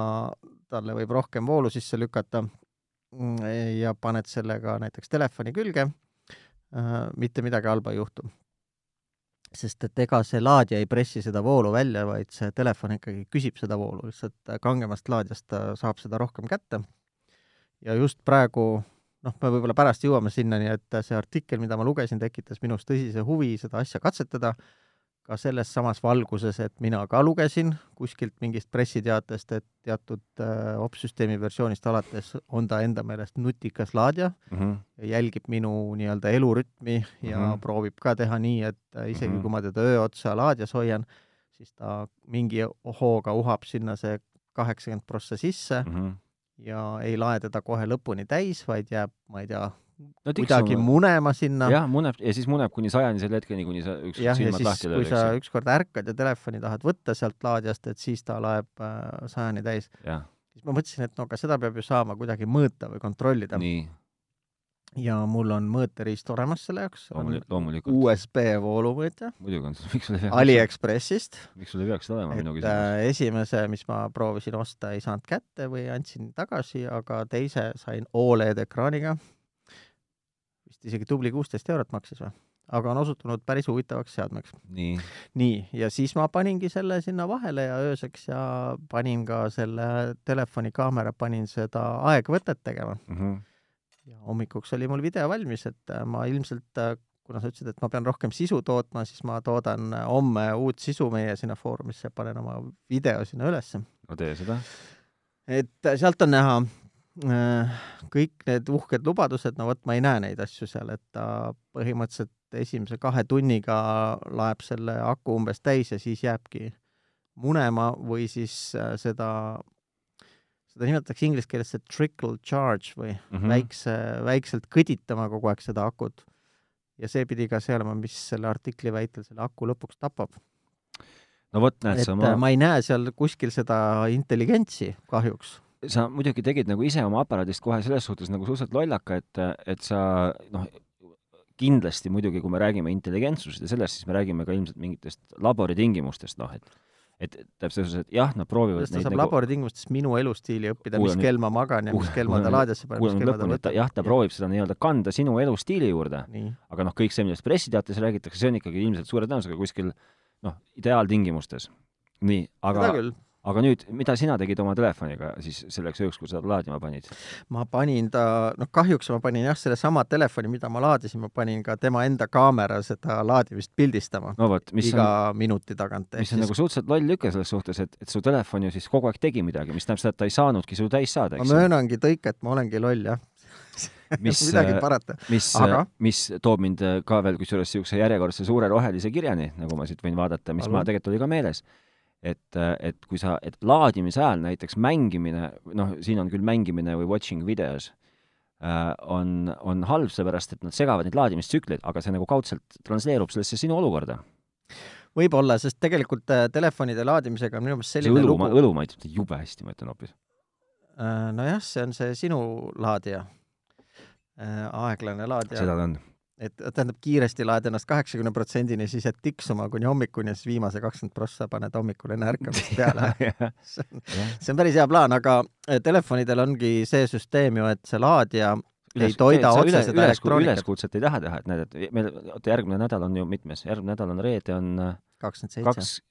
talle võib rohkem voolu sisse lükata mm, ja paned sellega näiteks telefoni külge, äh, mitte midagi halba ei juhtu. sest et ega see laadija ei pressi seda voolu välja, vaid see telefon ikkagi küsib seda voolu, lihtsalt kangemast laadijast ta saab seda rohkem kätte. ja just praegu noh, me võib-olla pärast jõuame sinnani, et see artikkel, mida ma lugesin, tekitas minus tõsise huvi seda asja katsetada ka selles samas valguses, et mina ka lugesin kuskilt mingist pressiteatest, et teatud äh, opsüsteemi versioonist alates on ta enda meelest nutikas laadija mm -hmm. ja jälgib minu nii-öelda elurütmi ja mm -hmm. proovib ka teha nii, et äh, isegi mm -hmm. kui ma teda öö otsa laadijas hoian, siis ta mingi hooga uhab sinna see kaheksakümmend prossa sisse mm -hmm. ja ei lae teda kohe lõpuni täis, vaid jääb, ma ei tea, no, kuidagi on... munema sinna. jah, muneb ja siis muneb kuni sajani selle hetkeni, kuni sa ükskord silmad lahti lööd. kui sa ükskord ärkad ja telefoni tahad võtta sealt laadijast, et siis ta laeb äh, sajani täis. siis ma mõtlesin, et no aga seda peab ju saama kuidagi mõõta või kontrollida. ja mul on mõõteriist olemas selle jaoks. loomulikult. USB voolumõõtja. muidugi on miks sul ei peaks Aliekspressist. miks sul ei peaks seda olema, minu küsimus äh,. esimese, mis ma proovisin osta, ei saanud kätte või andsin tagasi, aga teise sain Oled ekraaniga vist isegi tubli kuusteist eurot maksis või? aga on osutunud päris huvitavaks seadmeks. nii, nii, ja siis ma paningi selle sinna vahele ja ööseks ja panin ka selle telefoni kaamera, panin seda aegvõtet tegema mm. -hmm. ja hommikuks oli mul video valmis, et äh, ma ilmselt, äh, kuna sa ütlesid, et ma pean rohkem sisu tootma, siis ma toodan äh, homme uut sisu meie sinna foorumisse, panen oma video sinna ülesse. no tee seda. et sealt on näha kõik need uhked lubadused, no vot, ma ei näe neid asju seal, et ta põhimõtteliselt esimese kahe tunniga laeb selle aku umbes täis ja siis jääbki munema või siis äh, seda, seda nimetatakse inglise keeles see trickle charge või mm -hmm. väikse, väikselt kõditama kogu aeg seda akut. ja see pidi ka see olema, mis selle artikli väitel selle aku lõpuks tapab. no vot, näed sa, ma ma ei näe seal kuskil seda intelligentsi kahjuks sa muidugi tegid nagu ise oma aparaadist kohe selles suhtes nagu suhteliselt lollaka, et, et sa noh, kindlasti muidugi, kui me räägime intelligentsusest ja sellest, siis me räägime ka ilmselt mingitest laboritingimustest, noh, et et täpselt selles et jah, nad proovivad ta saab nagu... laboritingimustes minu elustiili õppida, mis kell ma magan ja mis kell ma ta laadesse panen, mis kell ma ta võtan? jah, ta proovib seda nii-öelda kanda sinu elustiili juurde, aga noh, kõik see, millest pressiteates räägitakse, see on ikkagi ilmselt suure tõenäosusega kuskil noh, ideaaltingimustes. nii, aga aga nüüd, mida sina tegid oma telefoniga siis selleks ööks, kui sa laadima panid? ma panin ta, noh kahjuks ma panin jah, sellesama telefoni, mida ma laadisin, ma panin ka tema enda kaamera seda laadimist pildistama no vot, mis iga on, minuti tagant. mis on siis... nagu suhteliselt loll lüke selles suhtes, et, et su telefon ju siis kogu aeg tegi midagi, mis tähendab seda, et ta ei saanudki su täis saada, eks? ma möönangi tõike, et ma olengi loll, jah mis äh, mis Aga..., mis toob mind äh, ka veel kusjuures niisuguse järjekordse suure rohelise kirjani, nagu ma siit võin vaadata, mis Allu. ma tegelikult oli ka meeles et, et kui sa, et laadimise ajal näiteks mängimine, noh, siin on küll mängimine või watching videos äh,, on, on halb, sellepärast et nad segavad neid laadimistsükleid, aga see nagu kaudselt transleerub sellesse sinu olukorda. võib-olla, sest tegelikult äh, telefonide laadimisega on minu meelest selline see õlu, lugu õlu maitseb jube hästi, ma ütlen hoopis äh,. nojah, see on see sinu laadija aeglane laadija. seda ta on et tähendab, kiiresti laed ennast kaheksakümne protsendini, siis jääd tiksuma kuni hommikuni ja siis viimase kakskümmend prossa paned hommikul enne ärkamist peale see on, see on päris hea plaan, aga eh, telefonidel ongi see süsteem ju, et see laadija üles, ei toida otse seda elektroonikat. üleskutset ei taha teha, et näed, et meil, oota, järgmine nädal on ju mitmes, järgmine nädal on reede, on äh, kakskümmend seitse.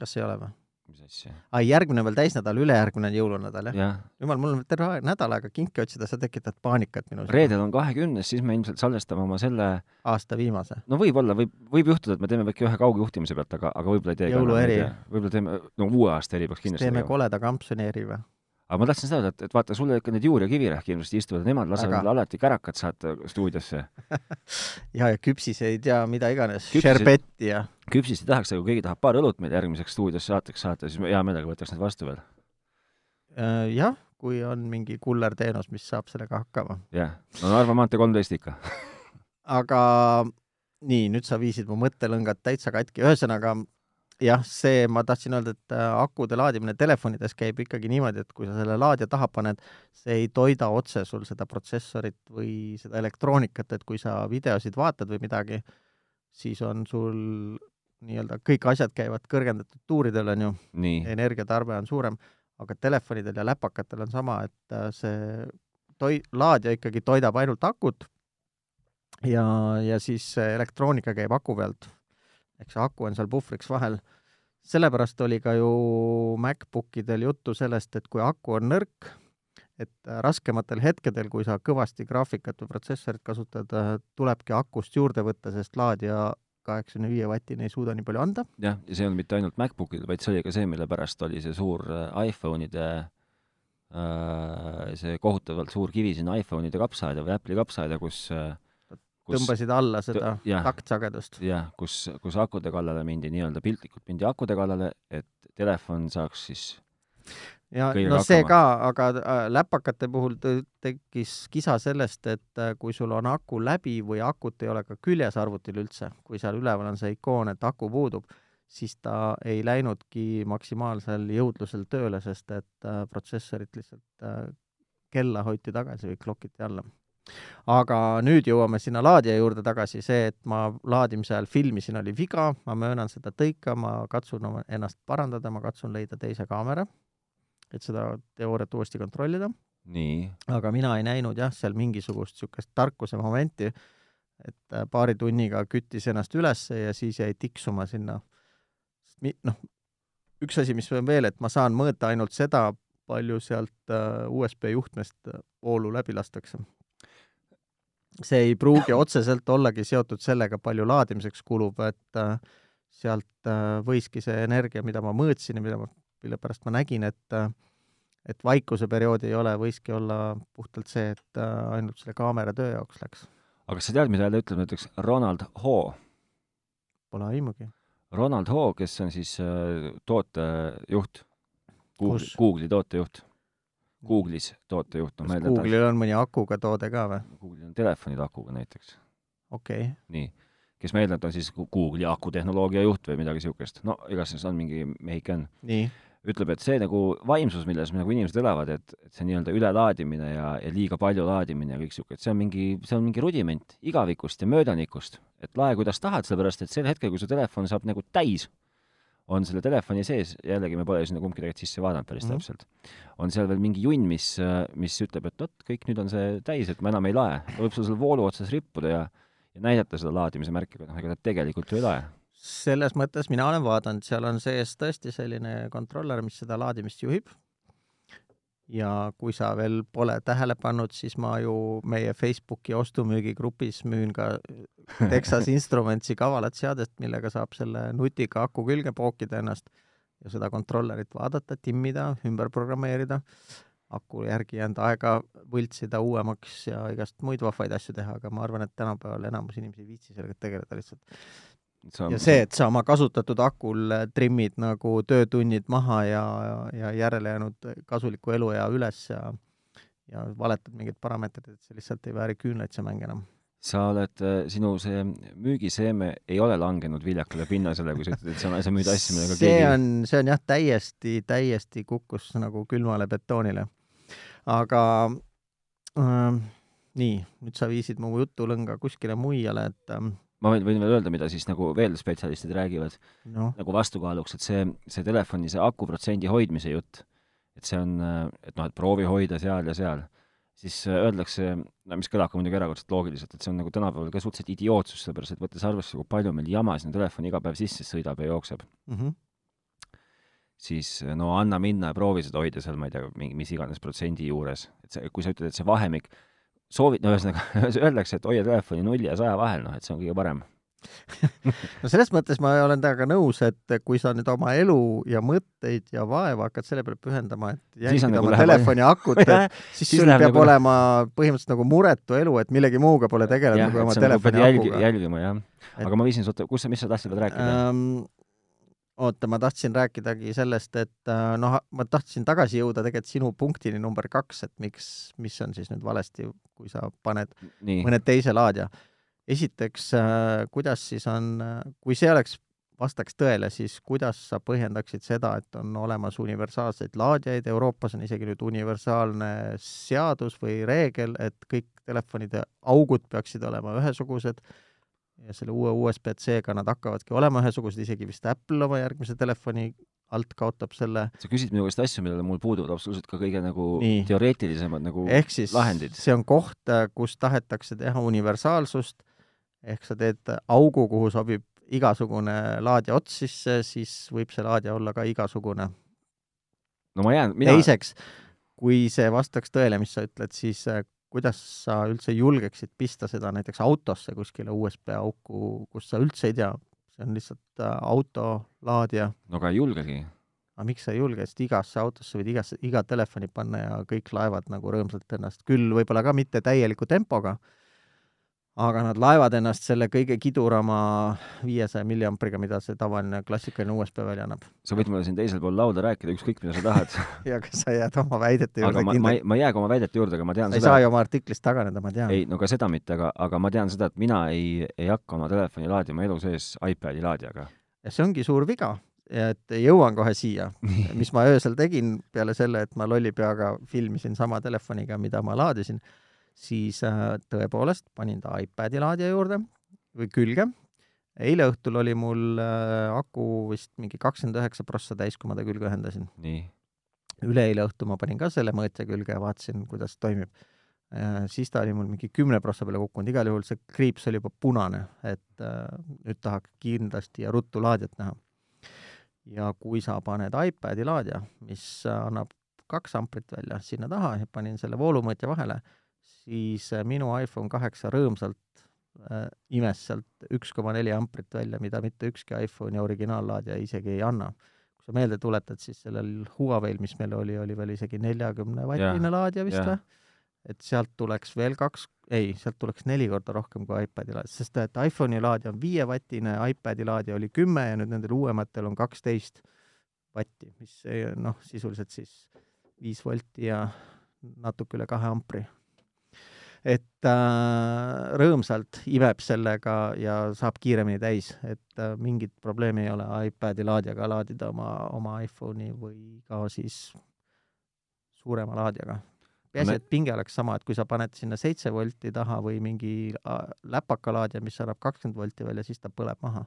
kas ei ole või? Mis asja? ai, järgmine on veel täisnädal, ülejärgmine on jõulunädal, jah ja.? jumal, mul on terve aeg, nädal aega kinke otsida, sa tekitad paanikat minus. reedel on kahekümnes, siis me ilmselt salvestame oma selle aasta viimase. no võib-olla, võib, võib juhtuda, et me teeme äkki ühe kaugjuhtimise pealt, aga, aga võib-olla ei tee jõulueri. võib-olla teeme, no uue aasta eri peaks kindlasti teeme koleda kampsuni eri või? Aga ma tahtsin seda öelda, et, vaata, sul ikka need Juur ja Kivirähk ilmselt istuvad, nemad lasevad aga... alati kärakat saata stuudiosse ja, ja küpsiseid ja mida iganes, šerbetti ja küpsist ei tahaks, aga kui keegi tahab paar õlut meil järgmiseks stuudiosse saateks saata, siis ma hea meelega võtaks need vastu veel. Äh, jah, kui on mingi kullerteenus, mis saab sellega hakkama. jah, no Narva maantee kolmteist ikka aga nii, nüüd sa viisid mu mõttelõngad täitsa katki, ühesõnaga jah, see, ma tahtsin öelda, et äh, akude laadimine telefonides käib ikkagi niimoodi, et kui sa selle laadija taha paned, see ei toida otse sul seda protsessorit või seda elektroonikat, et kui sa videosid vaatad või midagi, siis on sul nii-öelda kõik asjad käivad kõrgendatud tuuridel, on ju, energiatarve on suurem, aga telefonidel ja läpakatel on sama, et äh, see toi-, laadija ikkagi toidab ainult akut ja, ja siis elektroonika käib aku pealt ehk see aku on seal puhvriks vahel. sellepärast oli ka ju MacBookidel juttu sellest, et kui aku on nõrk, et raskematel hetkedel, kui sa kõvasti graafikat või protsessorit kasutad, tulebki akust juurde võtta, sest laadija kaheksakümne viie vatini ei suuda nii palju anda. jah, ja see ei olnud mitte ainult MacBookidel, vaid see oli ka see, mille pärast oli see suur äh, iPhone'ide äh, see kohutavalt suur kivi sinna iPhone'ide kapsaaeda või Apple'i kapsaaeda, kus äh, kus tõmbasid alla seda taktsagedust. jah, kus, kus akude kallale mindi, nii-öelda piltlikult mindi akude kallale, et telefon saaks siis ja no see hakkama. ka, aga äh, läpakate puhul tekkis kisa sellest, et äh, kui sul on aku läbi või akut ei ole ka küljes arvutil üldse, kui seal üleval on see ikoon, et aku puudub, siis ta ei läinudki maksimaalsel jõudlusel tööle, sest et äh, protsessorit lihtsalt kella hoiti tagasi või klokiti alla aga nüüd jõuame sinna laadija juurde tagasi, see, et ma laadimise ajal filmisin, oli viga, ma möönan seda tõika, ma katsun oma, ennast parandada, ma katsun leida teise kaamera, et seda teooriat uuesti kontrollida. aga mina ei näinud jah, seal mingisugust niisugust tarkuse momenti, et äh, paari tunniga küttis ennast üles ja siis jäi tiksuma sinna. noh, üks asi, mis on veel, et ma saan mõõta ainult seda, palju sealt äh, USB juhtmest voolu läbi lastakse. See ei pruugi otseselt ollagi seotud sellega, palju laadimiseks kulub, et äh, sealt võiski see energia, mida ma mõõtsin ja mida ma, mille pärast ma nägin, et et vaikuseperiood ei ole, võiski olla puhtalt see, et ainult selle kaamera töö jaoks läks aga kas sa tead, mida jälle ütleb näiteks Ronald Ho? Pole aimugi. Ronald Ho, kes on siis äh, tootejuht, Google, Google'i tootejuht, Google'is tootejuht, noh, kas Google'il on mõni akuga toode ka või? Google'il on telefonid akuga näiteks. okei okay.. nii, kes ma eeldan, et on siis Google'i akutehnoloogia juht või midagi niisugust, no igastahes on mingi mehike on. ütleb, et see nagu vaimsus, milles nagu inimesed elavad, et, et see nii-öelda ülelaadimine ja, ja liiga palju laadimine ja kõik niisugune, et see on mingi, see on mingi rudiment igavikust ja möödanikust. et lae kuidas tahad, sellepärast et sel hetkel, kui su telefon saab nagu täis, on selle telefoni sees, jällegi me pole sinna kumbki tegelikult sisse vaadanud päris mm -hmm. täpselt, on seal veel mingi junn, mis, mis ütleb, et vot, kõik nüüd on see täis, et ma enam ei lae. võib sul seal voolu otsas rippuda ja, ja näidata seda laadimise märki, aga noh, ega ta tegelikult ju ei lae selles mõttes mina olen vaadanud, seal on sees tõesti selline kontroller, mis seda laadimist juhib. Ja kui sa veel pole tähele pannud, siis ma ju meie Facebooki ostu-müügigrupis müün ka Texas Instrumentsi kavalat seadet, millega saab selle nutika aku külge pookida ennast ja seda kontrollerit vaadata, timmida, ümber programmeerida, aku järgi jäänud aega võltsida uuemaks ja igast muid vahvaid asju teha, aga ma arvan, et tänapäeval enamus inimesi ei viitsi sellega tegeleda lihtsalt Sa... ja see, et sa oma kasutatud akul trimmid nagu töötunnid maha ja, ja järelejäänud kasuliku eluea üles ja ja valetad mingeid parameetreid, et see lihtsalt ei vääri küünlaid, see mäng enam. sa oled, sinu see müügiseeme ei ole langenud viljakale pinnasele, kui sa ütled, et sa, sa müüd asju, millega see keegi... on, see on jah, täiesti, täiesti kukkus nagu külmale betoonile. aga äh, nii, nüüd sa viisid mu jutulõnga kuskile muiale, et äh, ma võin, võin veel öelda, mida siis nagu veel spetsialistid räägivad no. nagu vastukaaluks, et see, see telefoni see akuprotsendi hoidmise jutt, et see on, et noh, et proovi hoida seal ja seal, siis öeldakse, no mis kõlab ka muidugi erakordselt loogiliselt, et see on nagu tänapäeval ka suhteliselt idiootsus, sellepärast et võttes arvesse, kui palju meil jama sinna telefoni iga päev sisse sõidab ja jookseb mm, -hmm. siis no anna minna ja proovi seda hoida seal, ma ei tea, mingi mis iganes protsendi juures, et see, kui sa ütled, et see vahemik soovid, no ühesõnaga, öeldakse, et hoia telefoni nulli ja saja vahel, noh, et see on kõige parem no selles mõttes ma olen temaga nõus, et kui sa nüüd oma elu ja mõtteid ja vaeva hakkad selle peale pühendama, et jälgida nagu oma läheb... telefoni akut, siis, siis sul peab nagu... olema põhimõtteliselt nagu muretu elu, et millegi muuga pole tegelenud kui oma telefoni nagu akuga. jälgima, jah. aga et... ma viisin, oota, kus sa, mis sa tahtsid rääkida um,? Oota, ma tahtsin rääkidagi sellest, et äh, noh, ma tahtsin tagasi jõuda tegelikult sinu punktini number kaks, et miks, mis on siis nüüd valesti, kui sa paned Nii. mõne teise laadija. esiteks, äh, kuidas siis on, kui see oleks, vastaks tõele, siis kuidas sa põhjendaksid seda, et on olemas universaalseid laadijaid, Euroopas on isegi nüüd universaalne seadus või reegel, et kõik telefonide augud peaksid olema ühesugused ja selle uue USB-C-ga nad hakkavadki olema ühesugused, isegi vist Apple oma järgmise telefoni alt kaotab selle. sa küsid minu käest asju, millele mul puuduvad absoluutselt ka kõige nagu Nii. teoreetilisemad nagu ehk siis lahendid. see on koht, kus tahetakse teha universaalsust, ehk sa teed augu, kuhu sobib igasugune laadija ots sisse, siis võib see laadija olla ka igasugune. no ma jään, mina teiseks, kui see vastaks tõele, mis sa ütled, siis kuidas sa üldse julgeksid pista seda näiteks autosse kuskile USB auku, kus sa üldse ei tea, see on lihtsalt äh, autolaadija. no aga ei julgegi. aga miks sa ei julge, sest igasse autosse võid igasse, iga telefoni panna ja kõik laevad nagu rõõmsalt ennast, küll võib-olla ka mitte täieliku tempoga, aga nad laevad ennast selle kõige kidurama viiesaja milliampriga, mida see tavaline klassikaline USB välja annab. sa võid mulle siin teisel pool lauda rääkida ükskõik, mida sa tahad ja kas sa jääd oma väidete juurde aga ma, ma, ma ei jäägi oma väidete juurde, aga ma tean sa seda ei saa ju oma artiklist taganeda, ma tean. ei, no ka seda mitte, aga, aga ma tean seda, et mina ei, ei hakka oma telefoni laadima elu sees iPadi laadijaga. ja see ongi suur viga, et jõuan kohe siia mis ma öösel tegin peale selle, et ma lolli peaga filmisin sama telefoniga, mida ma laadisin siis äh, tõepoolest panin ta iPadi laadija juurde või külge. eile õhtul oli mul äh, aku vist mingi kakskümmend üheksa prossa täis, kui ma ta külge ühendasin. üleeile õhtul ma panin ka selle mõõtja külge ja vaatasin, kuidas toimib. siis ta oli mul mingi kümne prossa peale kukkunud, igal juhul see kriips oli juba punane, et nüüd tahaks kindlasti ja ruttu laadijat näha. ja kui sa paned iPadi laadija, mis annab kaks amprit välja sinna taha ja panin selle voolumõõtja vahele, siis minu iPhone kaheksa rõõmsalt äh, imes sealt üks koma neli amprit välja, mida mitte ükski iPhone'i originaallaadija isegi ei anna. kui sa meelde tuletad, siis sellel Huawei'l, mis meil oli, oli veel isegi neljakümne vatine laadija vist või? et sealt tuleks veel kaks, ei, sealt tuleks neli korda rohkem kui iPadi laadija, sest et iPhone'i laadija on viievatine, iPadi laadija oli kümme ja nüüd nendel uuematel on kaksteist vatti, mis noh, sisuliselt siis viis volti ja natuke üle kahe ampri et äh, rõõmsalt imeb sellega ja saab kiiremini täis, et äh, mingit probleemi ei ole iPadi laadijaga laadida oma, oma iPhone'i või ka siis suurema laadijaga. peaasi, et pinge oleks sama, et kui sa paned sinna seitse volti taha või mingi äh, läpakalaadija, mis annab kakskümmend volti välja, siis ta põleb maha.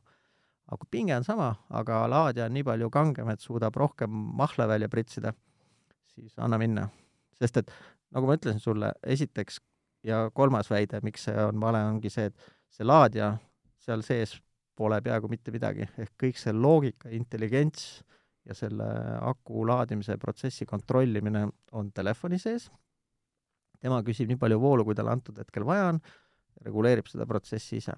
aga kui pinge on sama, aga laadija on nii palju kangem, et suudab rohkem mahla välja pritsida, siis anna minna. sest et nagu ma ütlesin sulle, esiteks ja kolmas väide, miks see on vale, ongi see, et see laadija seal sees pole peaaegu mitte midagi, ehk kõik see loogika, intelligents ja selle aku laadimise protsessi kontrollimine on telefoni sees, tema küsib nii palju voolu, kui talle antud hetkel vaja on, reguleerib seda protsessi ise.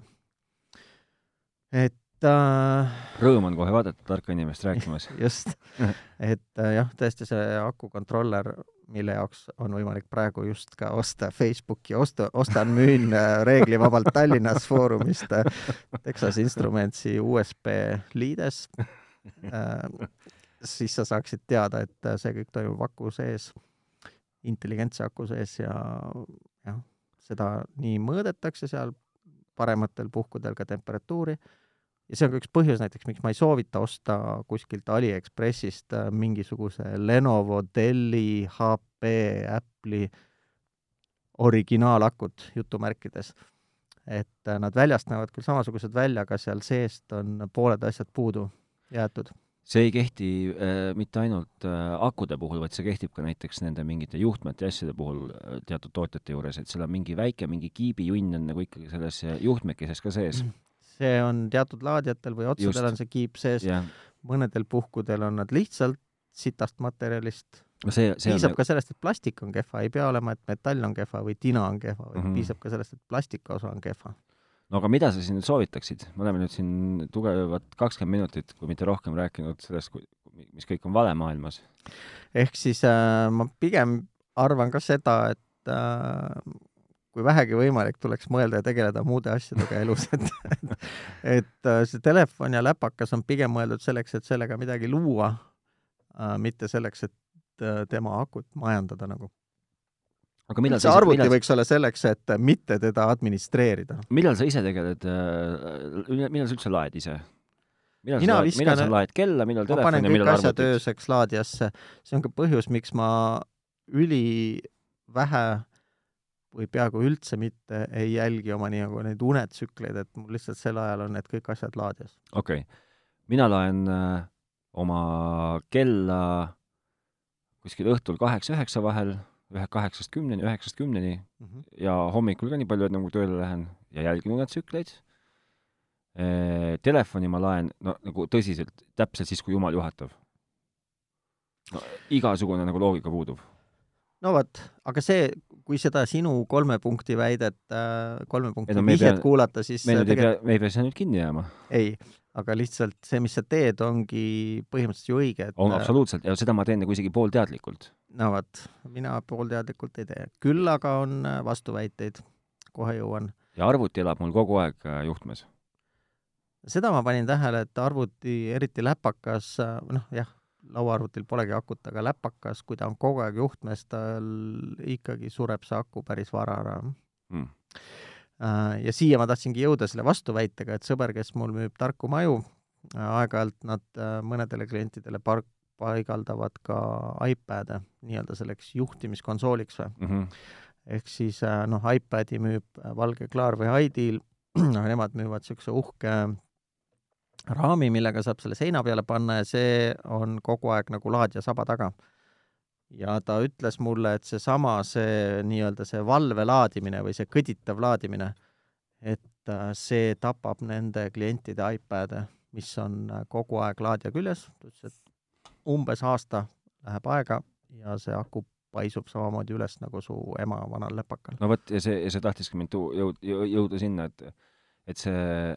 et äh, rõõm on kohe vaadata tarka inimest rääkimas. Just, et äh, jah, tõesti see akukontroller mille jaoks on võimalik praegu just ka osta Facebooki osta, ostan-müün äh, reeglivabalt Tallinnas Foorumist äh, Texas Instrumentsi USB liides, äh, siis sa saaksid teada, et see kõik toimub aku sees, intelligentse aku sees ja jah, seda nii mõõdetakse seal, parematel puhkudel ka temperatuuri ja see on ka üks põhjus näiteks, miks ma ei soovita osta kuskilt Aliekspressist äh, mingisuguse Lenovo, Delli, HP, Apple'i originaalakut jutumärkides. et äh, nad väljast näevad küll samasugused välja, aga seal seest on pooled asjad puudu jäetud. See ei kehti äh, mitte ainult äh, akude puhul, vaid see kehtib ka näiteks nende mingite juhtmete ja asjade puhul äh, teatud tootjate juures, et seal on mingi väike, mingi kiibijunn on nagu ikkagi selles juhtmekeses ka sees. Mm see on teatud laadijatel või otsadel on see kiip sees yeah., mõnedel puhkudel on nad lihtsalt sitast materjalist no see, see piisab on... ka sellest, et plastik on kehva, ei pea olema, et metall on kehva või tina on kehva, vaid mm -hmm. piisab ka sellest, et plastiki osa on kehva. no aga mida sa siin soovitaksid? me oleme nüüd siin tugevat kakskümmend minutit, kui mitte rohkem, rääkinud sellest, mis kõik on vale maailmas. ehk siis äh, ma pigem arvan ka seda, et äh, kui vähegi võimalik, tuleks mõelda ja tegeleda muude asjadega elus, et et äh, see telefon ja läpakas on pigem mõeldud selleks, et sellega midagi luua, äh, mitte selleks, et äh, tema akut majandada nagu. aga millal see arvuti millal... võiks olla selleks, et mitte teda administreerida. millal sa ise tegeled, millal sa üldse laed ise? millal Mina sa, viskan, millal sa laed kella, millal telefoni millal arvutit? ööseks laadijasse, see on ka põhjus, miks ma ülivähe või peaaegu üldse mitte ei jälgi oma nii-nagu neid unetsükleid, et mul lihtsalt sel ajal on need kõik asjad laadijas. okei okay., mina laen äh, oma kella kuskil õhtul kaheksa-üheksa vahel, ühe kaheksast kümneni, üheksast kümneni mm -hmm. ja hommikul ka nii palju, et nagu tööle lähen ja jälgin unetsükleid e,. Telefoni ma laen, no nagu tõsiselt, täpselt siis, kui jumal juhatab. no igasugune nagu loogika puudub no vot, aga see, kui seda sinu kolme punkti väidet, äh, kolme punkti no, vihjet pea, kuulata, siis me nüüd ei pea, me ei pea sinna nüüd kinni jääma. ei, aga lihtsalt see, mis sa teed, ongi põhimõtteliselt ju õige, et on äh, absoluutselt, ja seda ma teen nagu isegi poolteadlikult. no vot, mina poolteadlikult ei tee. küll aga on äh, vastuväiteid, kohe jõuan. ja arvuti elab mul kogu aeg juhtmes seda ma panin tähele, et arvuti, eriti läpakas, noh jah, lauaarvutil polegi akut, aga läpakas, kui ta on kogu aeg juhtmes, tal ikkagi sureb see aku päris vara ära mm.. ja siia ma tahtsingi jõuda selle vastuväitega, et sõber, kes mul müüb tarku maju, äh, aeg-ajalt nad äh, mõnedele klientidele park, paigaldavad ka iPad'e nii-öelda selleks juhtimiskonsooliks või mm. -hmm. ehk siis noh, iPad'i müüb Valge Klaar või Ideal, aga nemad müüvad niisuguse uhke raami, millega saab selle seina peale panna ja see on kogu aeg nagu laadija saba taga. ja ta ütles mulle, et seesama, see nii-öelda see valve laadimine või see kõditav laadimine, et äh, see tapab nende klientide iPad'e, mis on äh, kogu aeg laadija küljes, ta ütles, et umbes aasta läheb aega ja see aku paisub samamoodi üles nagu su ema vanal lepakal. no vot, ja see, ja see tahtiski mind tuu-, jõud-, jõuda sinna, et et see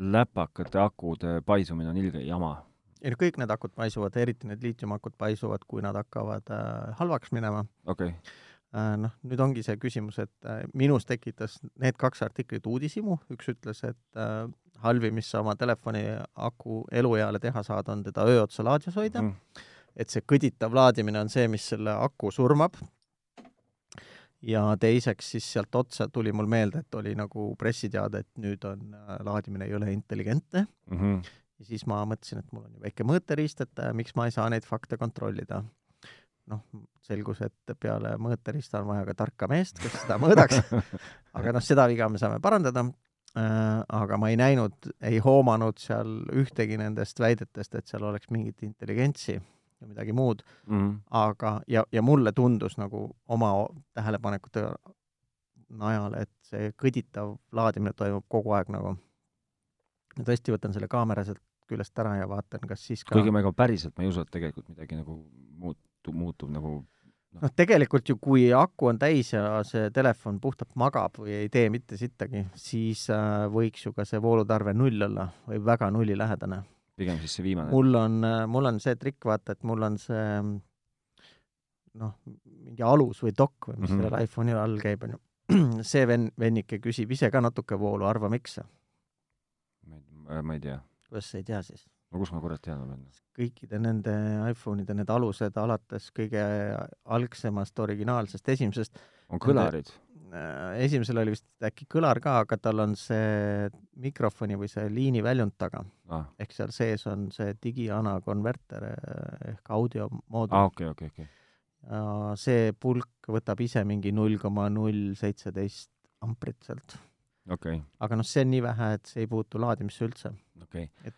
läpakate akude paisumine on ilge jama ei no kõik need akud paisuvad, eriti need liitiumakud paisuvad, kui nad hakkavad äh, halvaks minema. okei okay. äh,. noh, nüüd ongi see küsimus, et äh, minus tekitas need kaks artiklit uudishimu, üks ütles, et äh, halvim, mis sa oma telefoni aku elueale teha saad, on teda öö otsa laadijas hoida mm. et see kõditav laadimine on see, mis selle aku surmab. Ja teiseks siis sealt otsa tuli mul meelde, et oli nagu pressiteade, et nüüd on äh, laadimine ei ole intelligentne mm. -hmm ja siis ma mõtlesin, et mul on ju väike mõõteriist, et äh, miks ma ei saa neid fakte kontrollida. noh, selgus, et peale mõõteriista on vaja ka tarka meest, kes seda mõõdaks, aga noh, seda viga me saame parandada äh,, aga ma ei näinud, ei hoomanud seal ühtegi nendest väidetest, et seal oleks mingit intelligentsi või midagi muud. Mm, aga, ja, ja mulle tundus nagu oma tähelepanekute najal, et see kõditav laadimine toimub kogu aeg nagu. Ma tõesti võtan selle kaamera sealt küljest ära ja vaatan, kas siis ka kuigi ma ega päriselt ma ei usu, et tegelikult midagi nagu muutub, muutub nagu noh. No,, tegelikult ju kui aku on täis ja see telefon puhtalt magab või ei tee mitte sittagi, siis äh, võiks ju ka see voolutarve null olla või väga nullilähedane. Pigem siis see viimane. mul on, mul on see trikk, vaata, et mul on see noh, mingi alus või dokk või mis mm -hmm. sellel iPhone'il all käib, on ju. see venn, vennike küsib ise ka natuke voolu, arva miks? ma ei tea kuidas sa ei tea siis? no kus ma kurat tean olen? kõikide nende iPhone'ide need alused alates kõige algsemast originaalsest esimesest on kõlarid? Äh, esimesel oli vist äkki kõlar ka, aga tal on see mikrofoni või see liini väljund taga. Ah.. ehk seal sees on see digiana konverter eh, ehk audiomoodul. ah,, okei okay,, okei okay,, okei. Okay.. ja see pulk võtab ise mingi null koma null seitseteist amprit sealt. Okay.. aga noh, see on nii vähe, et see ei puutu laadimisse üldse. Okay.. et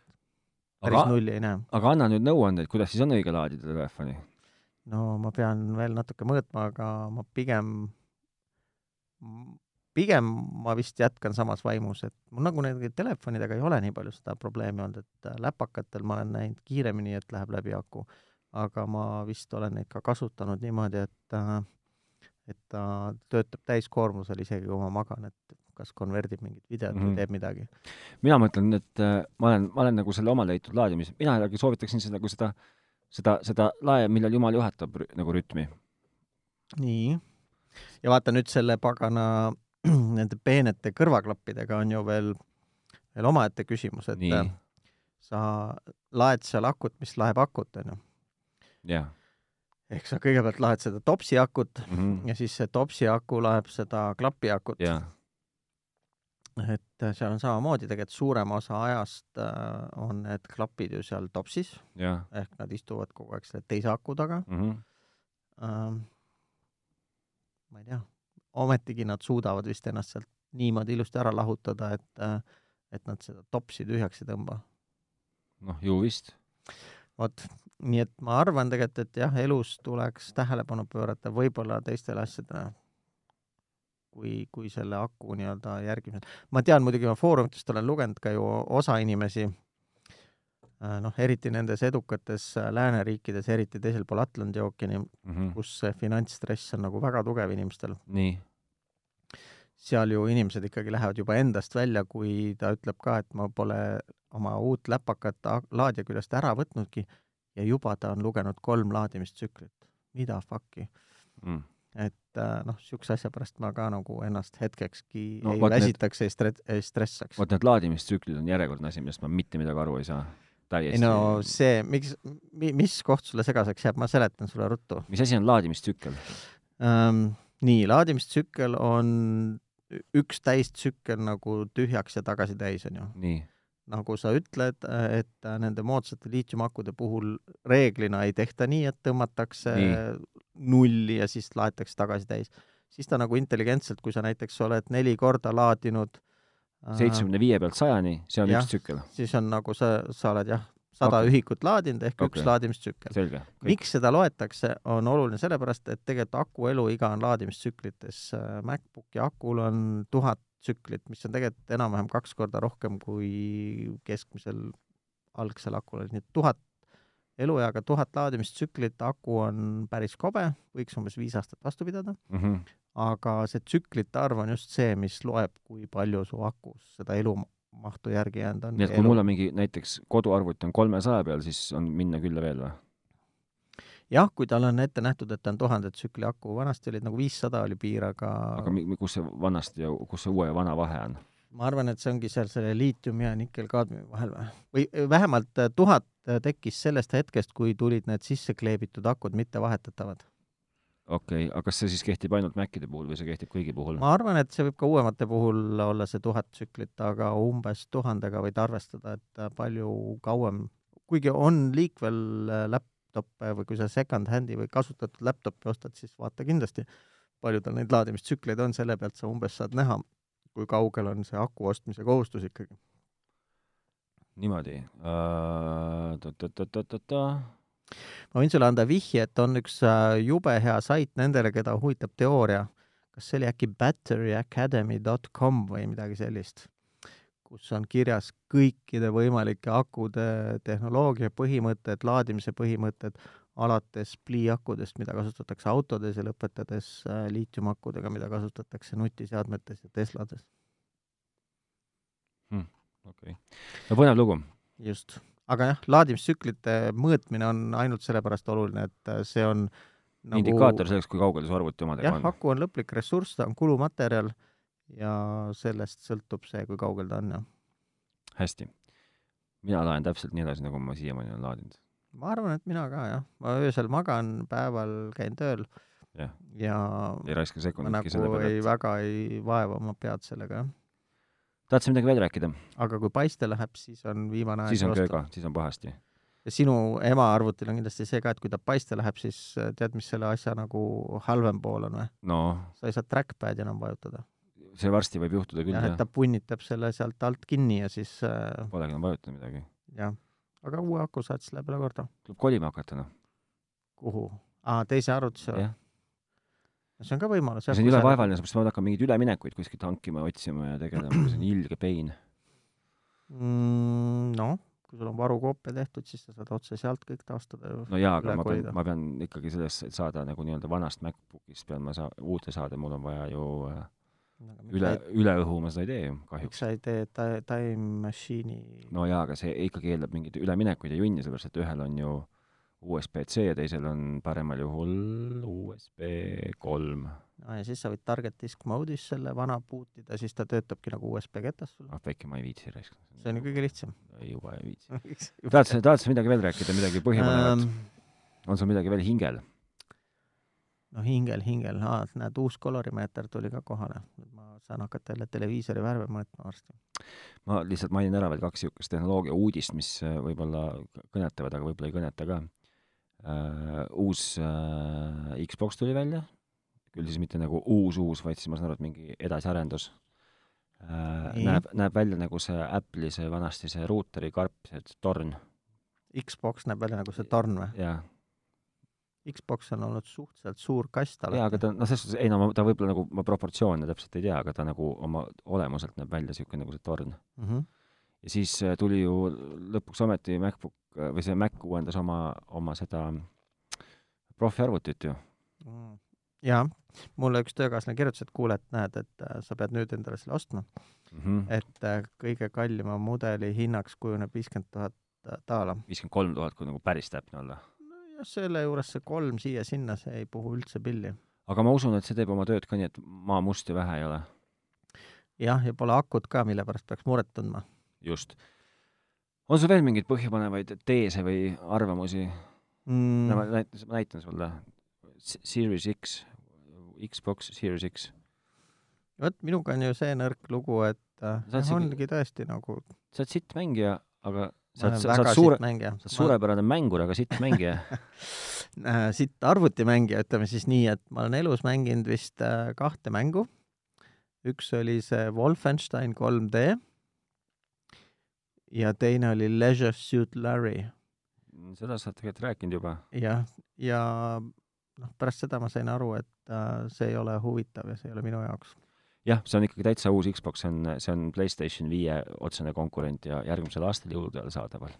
päris aga, nulli ei näe. aga anna nüüd nõuandeid, kuidas siis on õige laadida telefoni? no ma pean veel natuke mõõtma, aga ma pigem, pigem ma vist jätkan samas vaimus, et mul nagu nende telefonidega ei ole nii palju seda probleemi olnud, et äh, läpakatel ma olen näinud kiiremini, et läheb läbi aku, aga ma vist olen neid ka kasutanud niimoodi, et äh, et ta töötab täiskoormusel, isegi kui ma magan, et kas konverdib mingit videot mm -hmm. või mhm. teeb midagi. mina mõtlen, et äh, ma olen, ma olen nagu selle oma leitud laadimise, mina jällegi soovitaksin seda nagu seda, seda, seda lae, millal jumal juhatab nagu rütmi. nii. Ja vaata nüüd selle pagana nende peenete kõrvaklappidega on ju veel, veel omaette küsimus, et nii. sa laed seal akut, mis laeb akut, onju. jah ehk sa kõigepealt laed seda topsi akut mm -hmm. ja siis see topsi aku laeb seda klapi akut yeah et seal on samamoodi tegelikult suurem osa ajast äh, on need klapid ju seal topsis ehk nad istuvad kogu aeg selle teise aku taga mm. -hmm. Ma ei tea, ometigi nad suudavad vist ennast sealt niimoodi ilusti ära lahutada, et äh, et nad seda topsi tühjaks ei tõmba. noh, ju vist. vot, nii et ma arvan tegelikult, et jah, elus tuleks tähelepanu pöörata võib-olla teistele asjadele kui, kui selle aku nii-öelda järgimisel. ma tean muidugi, ma foorumitest olen lugenud ka ju osa inimesi, noh, eriti nendes edukates äh, lääneriikides, eriti teisel pool Atlandi ookeani mm, -hmm. kus see finantsstress on nagu väga tugev inimestel. nii? seal ju inimesed ikkagi lähevad juba endast välja, kui ta ütleb ka, et ma pole oma uut läpakat laadija küljest ära võtnudki ja juba ta on lugenud kolm laadimistsüklit. mida fuck'i mm.? et äh, noh, niisuguse asja pärast ma ka nagu ennast hetkekski no, ei väsitaks, ei stre-, ei stressaks. vot need laadimistsüklid on järjekordne asi, millest ma mitte midagi aru ei saa. Ei no see, miks, mis koht sulle segaseks jääb, ma seletan sulle ruttu. mis asi on laadimistsükkel ähm,? nii, laadimistsükkel on üks täistsükkel nagu tühjaks ja tagasi täis, on ju. nagu sa ütled, et nende moodsate liitiumakude puhul reeglina ei tehta nii, et tõmmatakse nii nulli ja siis laetakse tagasi täis. siis ta nagu intelligentselt, kui sa näiteks oled neli korda laadinud äh, seitsmekümne viie pealt sajani, see on jah, üks tsükkel? siis on nagu sa, sa oled jah, sada Aku. ühikut laadinud ehk Okei. üks laadimistsükkel. miks seda loetakse, on oluline sellepärast, et tegelikult aku eluiga on laadimistsüklites. MacBooki akul on tuhat tsüklit, mis on tegelikult enam-vähem kaks korda rohkem kui keskmisel algsel akul, nii et tuhat elueaga tuhat laadimistsüklit, aku on päris kobe, võiks umbes viis aastat vastu pidada, Mhm. Aga see tsüklite arv on just see, mis loeb, kui palju su akus seda elumahtu järgi jäänud on. nii et kui mul on mingi näiteks koduarvuti on kolmesaja peal, siis on minna küll ja veel või? jah, kui tal on ette nähtud, et ta on tuhande tsükli aku, vanasti olid nagu viissada oli piir, aga, aga kus see vanasti ja kus see uue ja vana vahe on? ma arvan, et see ongi seal selle liitiumi ja nikkel-kaadmiumi vahel või? või äh, vähemalt äh, tuhat äh, tekkis sellest hetkest, kui tulid need sisse kleebitud akud, mitte vahetatavad. Okei okay,, aga kas see siis kehtib ainult Macide puhul või see kehtib kõigi puhul? ma arvan, et see võib ka uuemate puhul olla see tuhat tsüklit, aga umbes tuhandega võid arvestada, et äh, palju kauem, kuigi on liikvel äh, laptop'e või kui sa second-hand'i või kasutatud laptop'i ostad, siis vaata kindlasti, palju tal neid laadimistsükleid on, selle pealt sa umbes saad näha, kui kaugel on see aku ostmise kohustus ikkagi. niimoodi uh,. Ma võin sulle anda vihje, et on üks äh, jube hea sait nendele, keda huvitab teooria, kas see oli äkki batteryacademy.com või midagi sellist, kus on kirjas kõikide võimalike akude tehnoloogia põhimõtted, laadimise põhimõtted, alates pliiakudest, mida kasutatakse autodes ja lõpetades äh, liitiumakudega, mida kasutatakse nutiseadmetes ja Teslades. okei okay., no põnev lugu. just, aga jah, laadimistsüklite mõõtmine on ainult sellepärast oluline, et äh, see on nagu... indikaator selleks, kui kaugel su arvuti omadega jah, on. aku on lõplik ressurss, ta on kulumaterjal ja sellest sõltub see, kui kaugel ta on ja hästi. mina laen täpselt nii edasi, nagu ma siiamaani olen laadinud. ma arvan, et mina ka jah, ma öösel magan, päeval käin tööl Jah. ja ei raiska sekunditki selle nagu peale, ei, et väga ei vaeva oma pead sellega jah. Tahtsid midagi veel rääkida? aga kui paiste läheb, siis on viimane aeg siis on kööga, siis on pahasti. ja sinu ema arvutil on kindlasti see ka, et kui ta paiste läheb, siis äh, tead, mis selle asja nagu halvem pool on või? no sa ei saa trackpad'i enam vajutada. see varsti võib juhtuda küll jah, jah et ta punnitab selle sealt alt kinni ja siis äh, polegi enam vajutanud midagi. jah, aga uue aku saad läheb üle korda. tuleb kolima hakata noh. kuhu? aa, teise arvutisse või? See on ka võimalus see on jõle vaevaline, sellepärast ma pean hakkama mingeid üleminekuid kuskilt hankima ja otsima ja tegelema, see on ilge pain. mm,. noh, kui sul on varukoopia tehtud, siis sa saad otse sealt kõik taastada ju. no jaa, aga ma pean ma pean ikkagi sellest, et saada nagu nii-öelda vanast MacBookist pean ma saa-, uute saada, mul on vaja ju äh, üle, üle õhu ma seda ei tee ju kahjuks. sa ei tee ta-, Time Machine'i no jaa, aga see ikkagi eeldab mingeid üleminekuid ja junni, sellepärast et ühel on ju USB-C ja teisel on paremal juhul USB kolm. no, ja siis sa võid target disk mode'is selle vana boot ida, siis ta töötabki nagu USB ketas sul. ah väike, ma ei viitsi raisk. see on ju kõige lihtsam. juba ei viitsi. tahad sa, tahad sa midagi veel rääkida, midagi põhjapanevat? Ähm, on sul midagi veel hingel? no hingel, hingel, aa, näed, uus kolorimeeter tuli ka kohale. nüüd ma saan hakata jälle televiisori värve mõõtma varsti. ma lihtsalt mainin ära veel kaks niisugust tehnoloogia uudist, mis äh, võib-olla kõnetavad, aga võib-olla ei kõneta ka uh,. uus uh, Xbox tuli välja, küll siis mitte nagu uus-uus, vaid siis ma saan aru, et mingi edasiarendus. Nii. näeb, näeb välja nagu see Apple'i see vanasti see ruuteri karp, see torn Xbox näeb välja nagu see torn või? ja, Xbox on olnud suhteliselt suur kast ja aga ta noh, selles suhtes, ei no ma- ta võib-olla nagu, ma proportsioone täpselt ei tea, aga ta nagu oma olemuselt näeb välja niisugune nagu see torn. mm. -hmm. Ja siis äh, tuli ju lõpuks ometi MacBook äh, või see Mac uuendas oma, oma seda profiarvutit ju. Mm. jaa, mulle üks töökaaslane kirjutas, et kuule, et näed, et äh, sa pead nüüd endale selle ostma, mm -hmm. et kõige kallima mudeli hinnaks kujuneb viiskümmend tuhat daala. viiskümmend kolm tuhat, kui nagu päris täpne olla. nojah, selle juures see kolm siia-sinna, see ei puhu üldse pilli. aga ma usun, et see teeb oma tööd ka nii, et maamust ja vähe ei ole. jah, ja pole akut ka, mille pärast peaks muret tundma just. on sul veel mingeid põhjapanevaid teese või arvamusi mm.? ma näitan, ma näitan sulle. Series X, Xbox Series X. vot minuga on ju see nõrk lugu, et äh, Sa oled jah, siuke- ongi tõesti nagu sa oled sitt mängija, aga sa ma oled, sa oled suure sa oled suurepärane mängur, aga sitt mängija. äh, sitt arvutimängija, ütleme siis nii, et ma olen elus mänginud vist äh, kahte mängu. üks oli see Wolfenstein 3D ja teine oli Leisure Suit Larry. seda sa oled tegelikult rääkinud juba. jah, ja noh, pärast seda ma sain aru, et äh, see ei ole huvitav ja see ei ole minu jaoks. jah, see on ikkagi täitsa uus Xbox, see on, see on PlayStation viie otsene konkurent ja järgmisel aastal jõulude ajal saadaval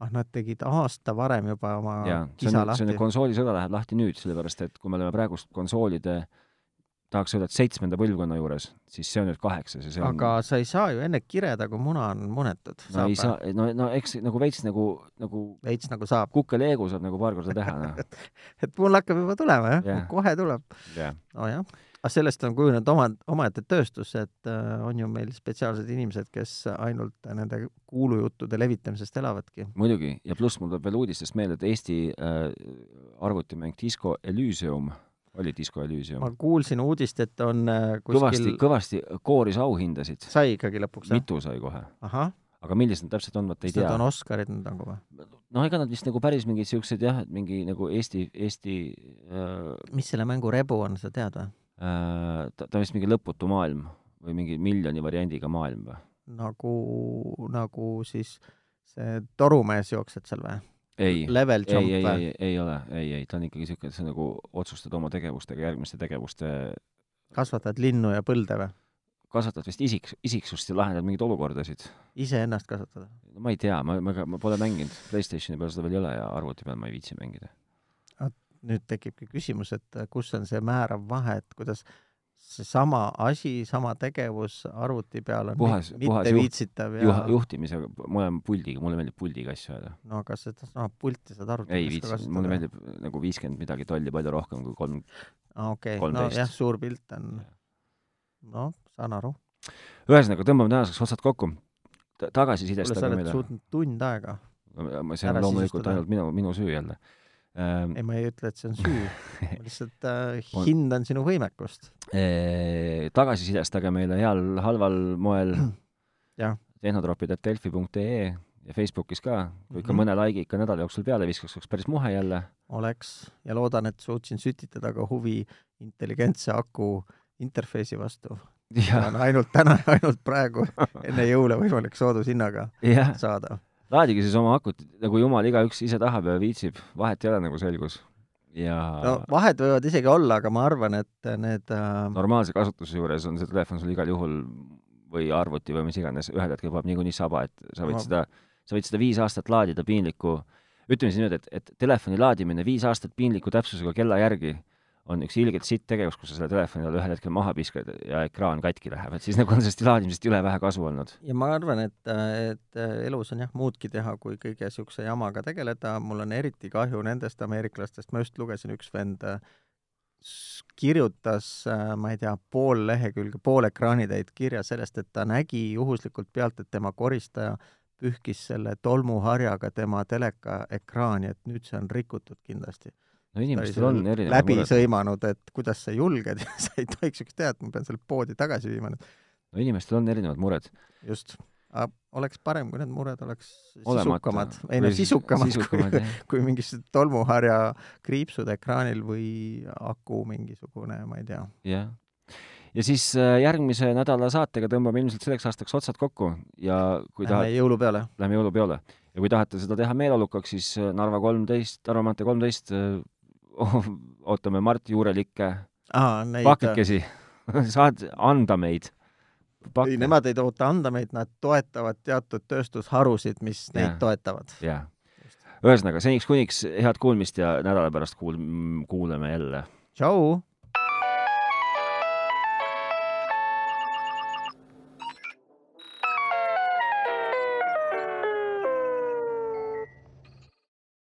ah, nad tegid aasta varem juba oma ja, kisa lahti. see on, konsoolisõda läheb lahti nüüd, sellepärast et kui me oleme praegust konsoolide tahaks öelda, et seitsmenda põlvkonna juures, siis see on nüüd kaheksas ja see on aga sa ei saa ju enne kireda, kui muna on munetud. no ei saa, no, no eks nagu veits nagu, nagu veits nagu saab. kukke-leegu saab nagu paar korda teha, noh et mul hakkab juba tulema, jah yeah., kohe tuleb yeah.. nojah aga sellest on kujunenud oma, omaette tööstus, et äh, on ju meil spetsiaalsed inimesed, kes ainult nende kuulujuttude levitamisest elavadki. muidugi, ja pluss mul tuleb veel uudistest meelde, et Eesti äh, arvutimäng Disco Elysium oli Disco Elysium? ma kuulsin uudist, et on äh, kuskil kõvasti, kõvasti kooris auhindasid. sai ikkagi lõpuks, jah? mitu sai kohe. aga millised nad täpselt on, vot ei tea. Need on Oscarid nüüd nagu või? noh, ega nad vist nagu päris mingid siuksed jah, et mingi nagu Eesti, Eesti äh, mis selle mängu rebu on, sa tead või äh,? ta, ta on vist mingi lõputu maailm või mingi miljoni variandiga maailm või? nagu, nagu siis see torumees jookseb seal või? Ei, level jump ei, ei, ei, ei ole, ei, ei, ta on ikkagi niisugune, sa nagu otsustad oma tegevustega järgmiste tegevuste kasvatad linnu ja põlde või? kasvatad vist isik, isiksust ja lahendad mingeid olukordasid. iseennast kasvatada? no ma ei tea, ma, ma, ma pole mänginud, Playstationi peal seda veel ei ole ja arvuti peal ma ei viitsi mängida. nüüd tekibki küsimus, et kus on see määrav vahe, et kuidas seesama asi, sama tegevus arvuti peal on puhas, mitte puhas viitsitav ja juh, juhtimisega, ma olen puldiga, mulle meeldib puldiga asju ajada. no aga sedasama no, pulti saad arvuti ei viitsi, mulle meeldib nagu viiskümmend midagi tolli palju rohkem kui kolm aa okei okay., nojah, suur pilt on, noh, saan aru. ühesõnaga, tõmbame tänaseks otsad kokku. tagasisidest aga meile. sa oled suutnud tund aega. see on loomulikult ainult minu, minu süü jälle. Ei, ma ei ütle, et see on süü. Ma lihtsalt äh, hindan sinu võimekust. Tagasisidestage meile heal, halval moel tehnotropid.delfi.ee ja Facebookis ka, kui ikka mm -hmm. mõne laigi ikka nädala jooksul peale viskaks, oleks päris muhe jälle. oleks. Ja loodan, et suutsin sütitada ka huvi intelligentse aku interface'i vastu. on ainult täna, ainult praegu enne jõule võimalik soodushinnaga saada laadige siis oma akut nagu jumal igaüks ise tahab ja viitsib, vahet ei ole, nagu selgus. ja no vahed võivad isegi olla, aga ma arvan, et need äh... normaalse kasutuse juures on see telefon sul igal juhul või arvuti või mis iganes, ühel hetkel paneb niikuinii saba, et sa võid no. seda, sa võid seda viis aastat laadida piinliku, ütleme siis niimoodi, et, et telefoni laadimine viis aastat piinliku täpsusega kella järgi on üks ilgelt sitt tegevus, kus sa selle telefoni all ühel hetkel maha viskad ja ekraan katki läheb, et siis nagu on sellest laadimisest jõle vähe kasu olnud. ja ma arvan, et, et elus on jah muudki teha, kui kõige niisuguse jamaga tegeleda, mul on eriti kahju nendest ameeriklastest, ma just lugesin, üks vend kirjutas, ma ei tea, pool lehekülge, pool ekraanitäit kirja sellest, et ta nägi juhuslikult pealt, et tema koristaja pühkis selle tolmuharjaga tema teleka ekraani, et nüüd see on rikutud kindlasti no inimestel on erinevad läbi mured. sõimanud, et kuidas sa julged ja sa ei tohiks niisugust teha, et ma pean selle poodi tagasi viima nüüd. no inimestel on erinevad mured. just. oleks parem, kui need mured oleks sisukamad, ei no sisukamad, sisukamad kui, kui mingisugused tolmuharja kriipsud ekraanil või aku mingisugune, ma ei tea. jah ja siis äh, järgmise nädala saatega tõmbame ilmselt selleks aastaks otsad kokku ja kui tahad Lähme jõulupeole. Lähme jõulupeole. ja kui tahate seda teha meeleolukaks, siis äh, Narva kolmteist, Narva maantee kolmteist äh, ootame Mart Juurelikke pakikesi saad anda meid. ei, nemad ei oota anda meid, nad toetavad teatud tööstusharusid, mis neid ja. toetavad. jah. ühesõnaga, seniks kuniks head kuulmist ja nädala pärast kuul-, kuuleme jälle. tšau!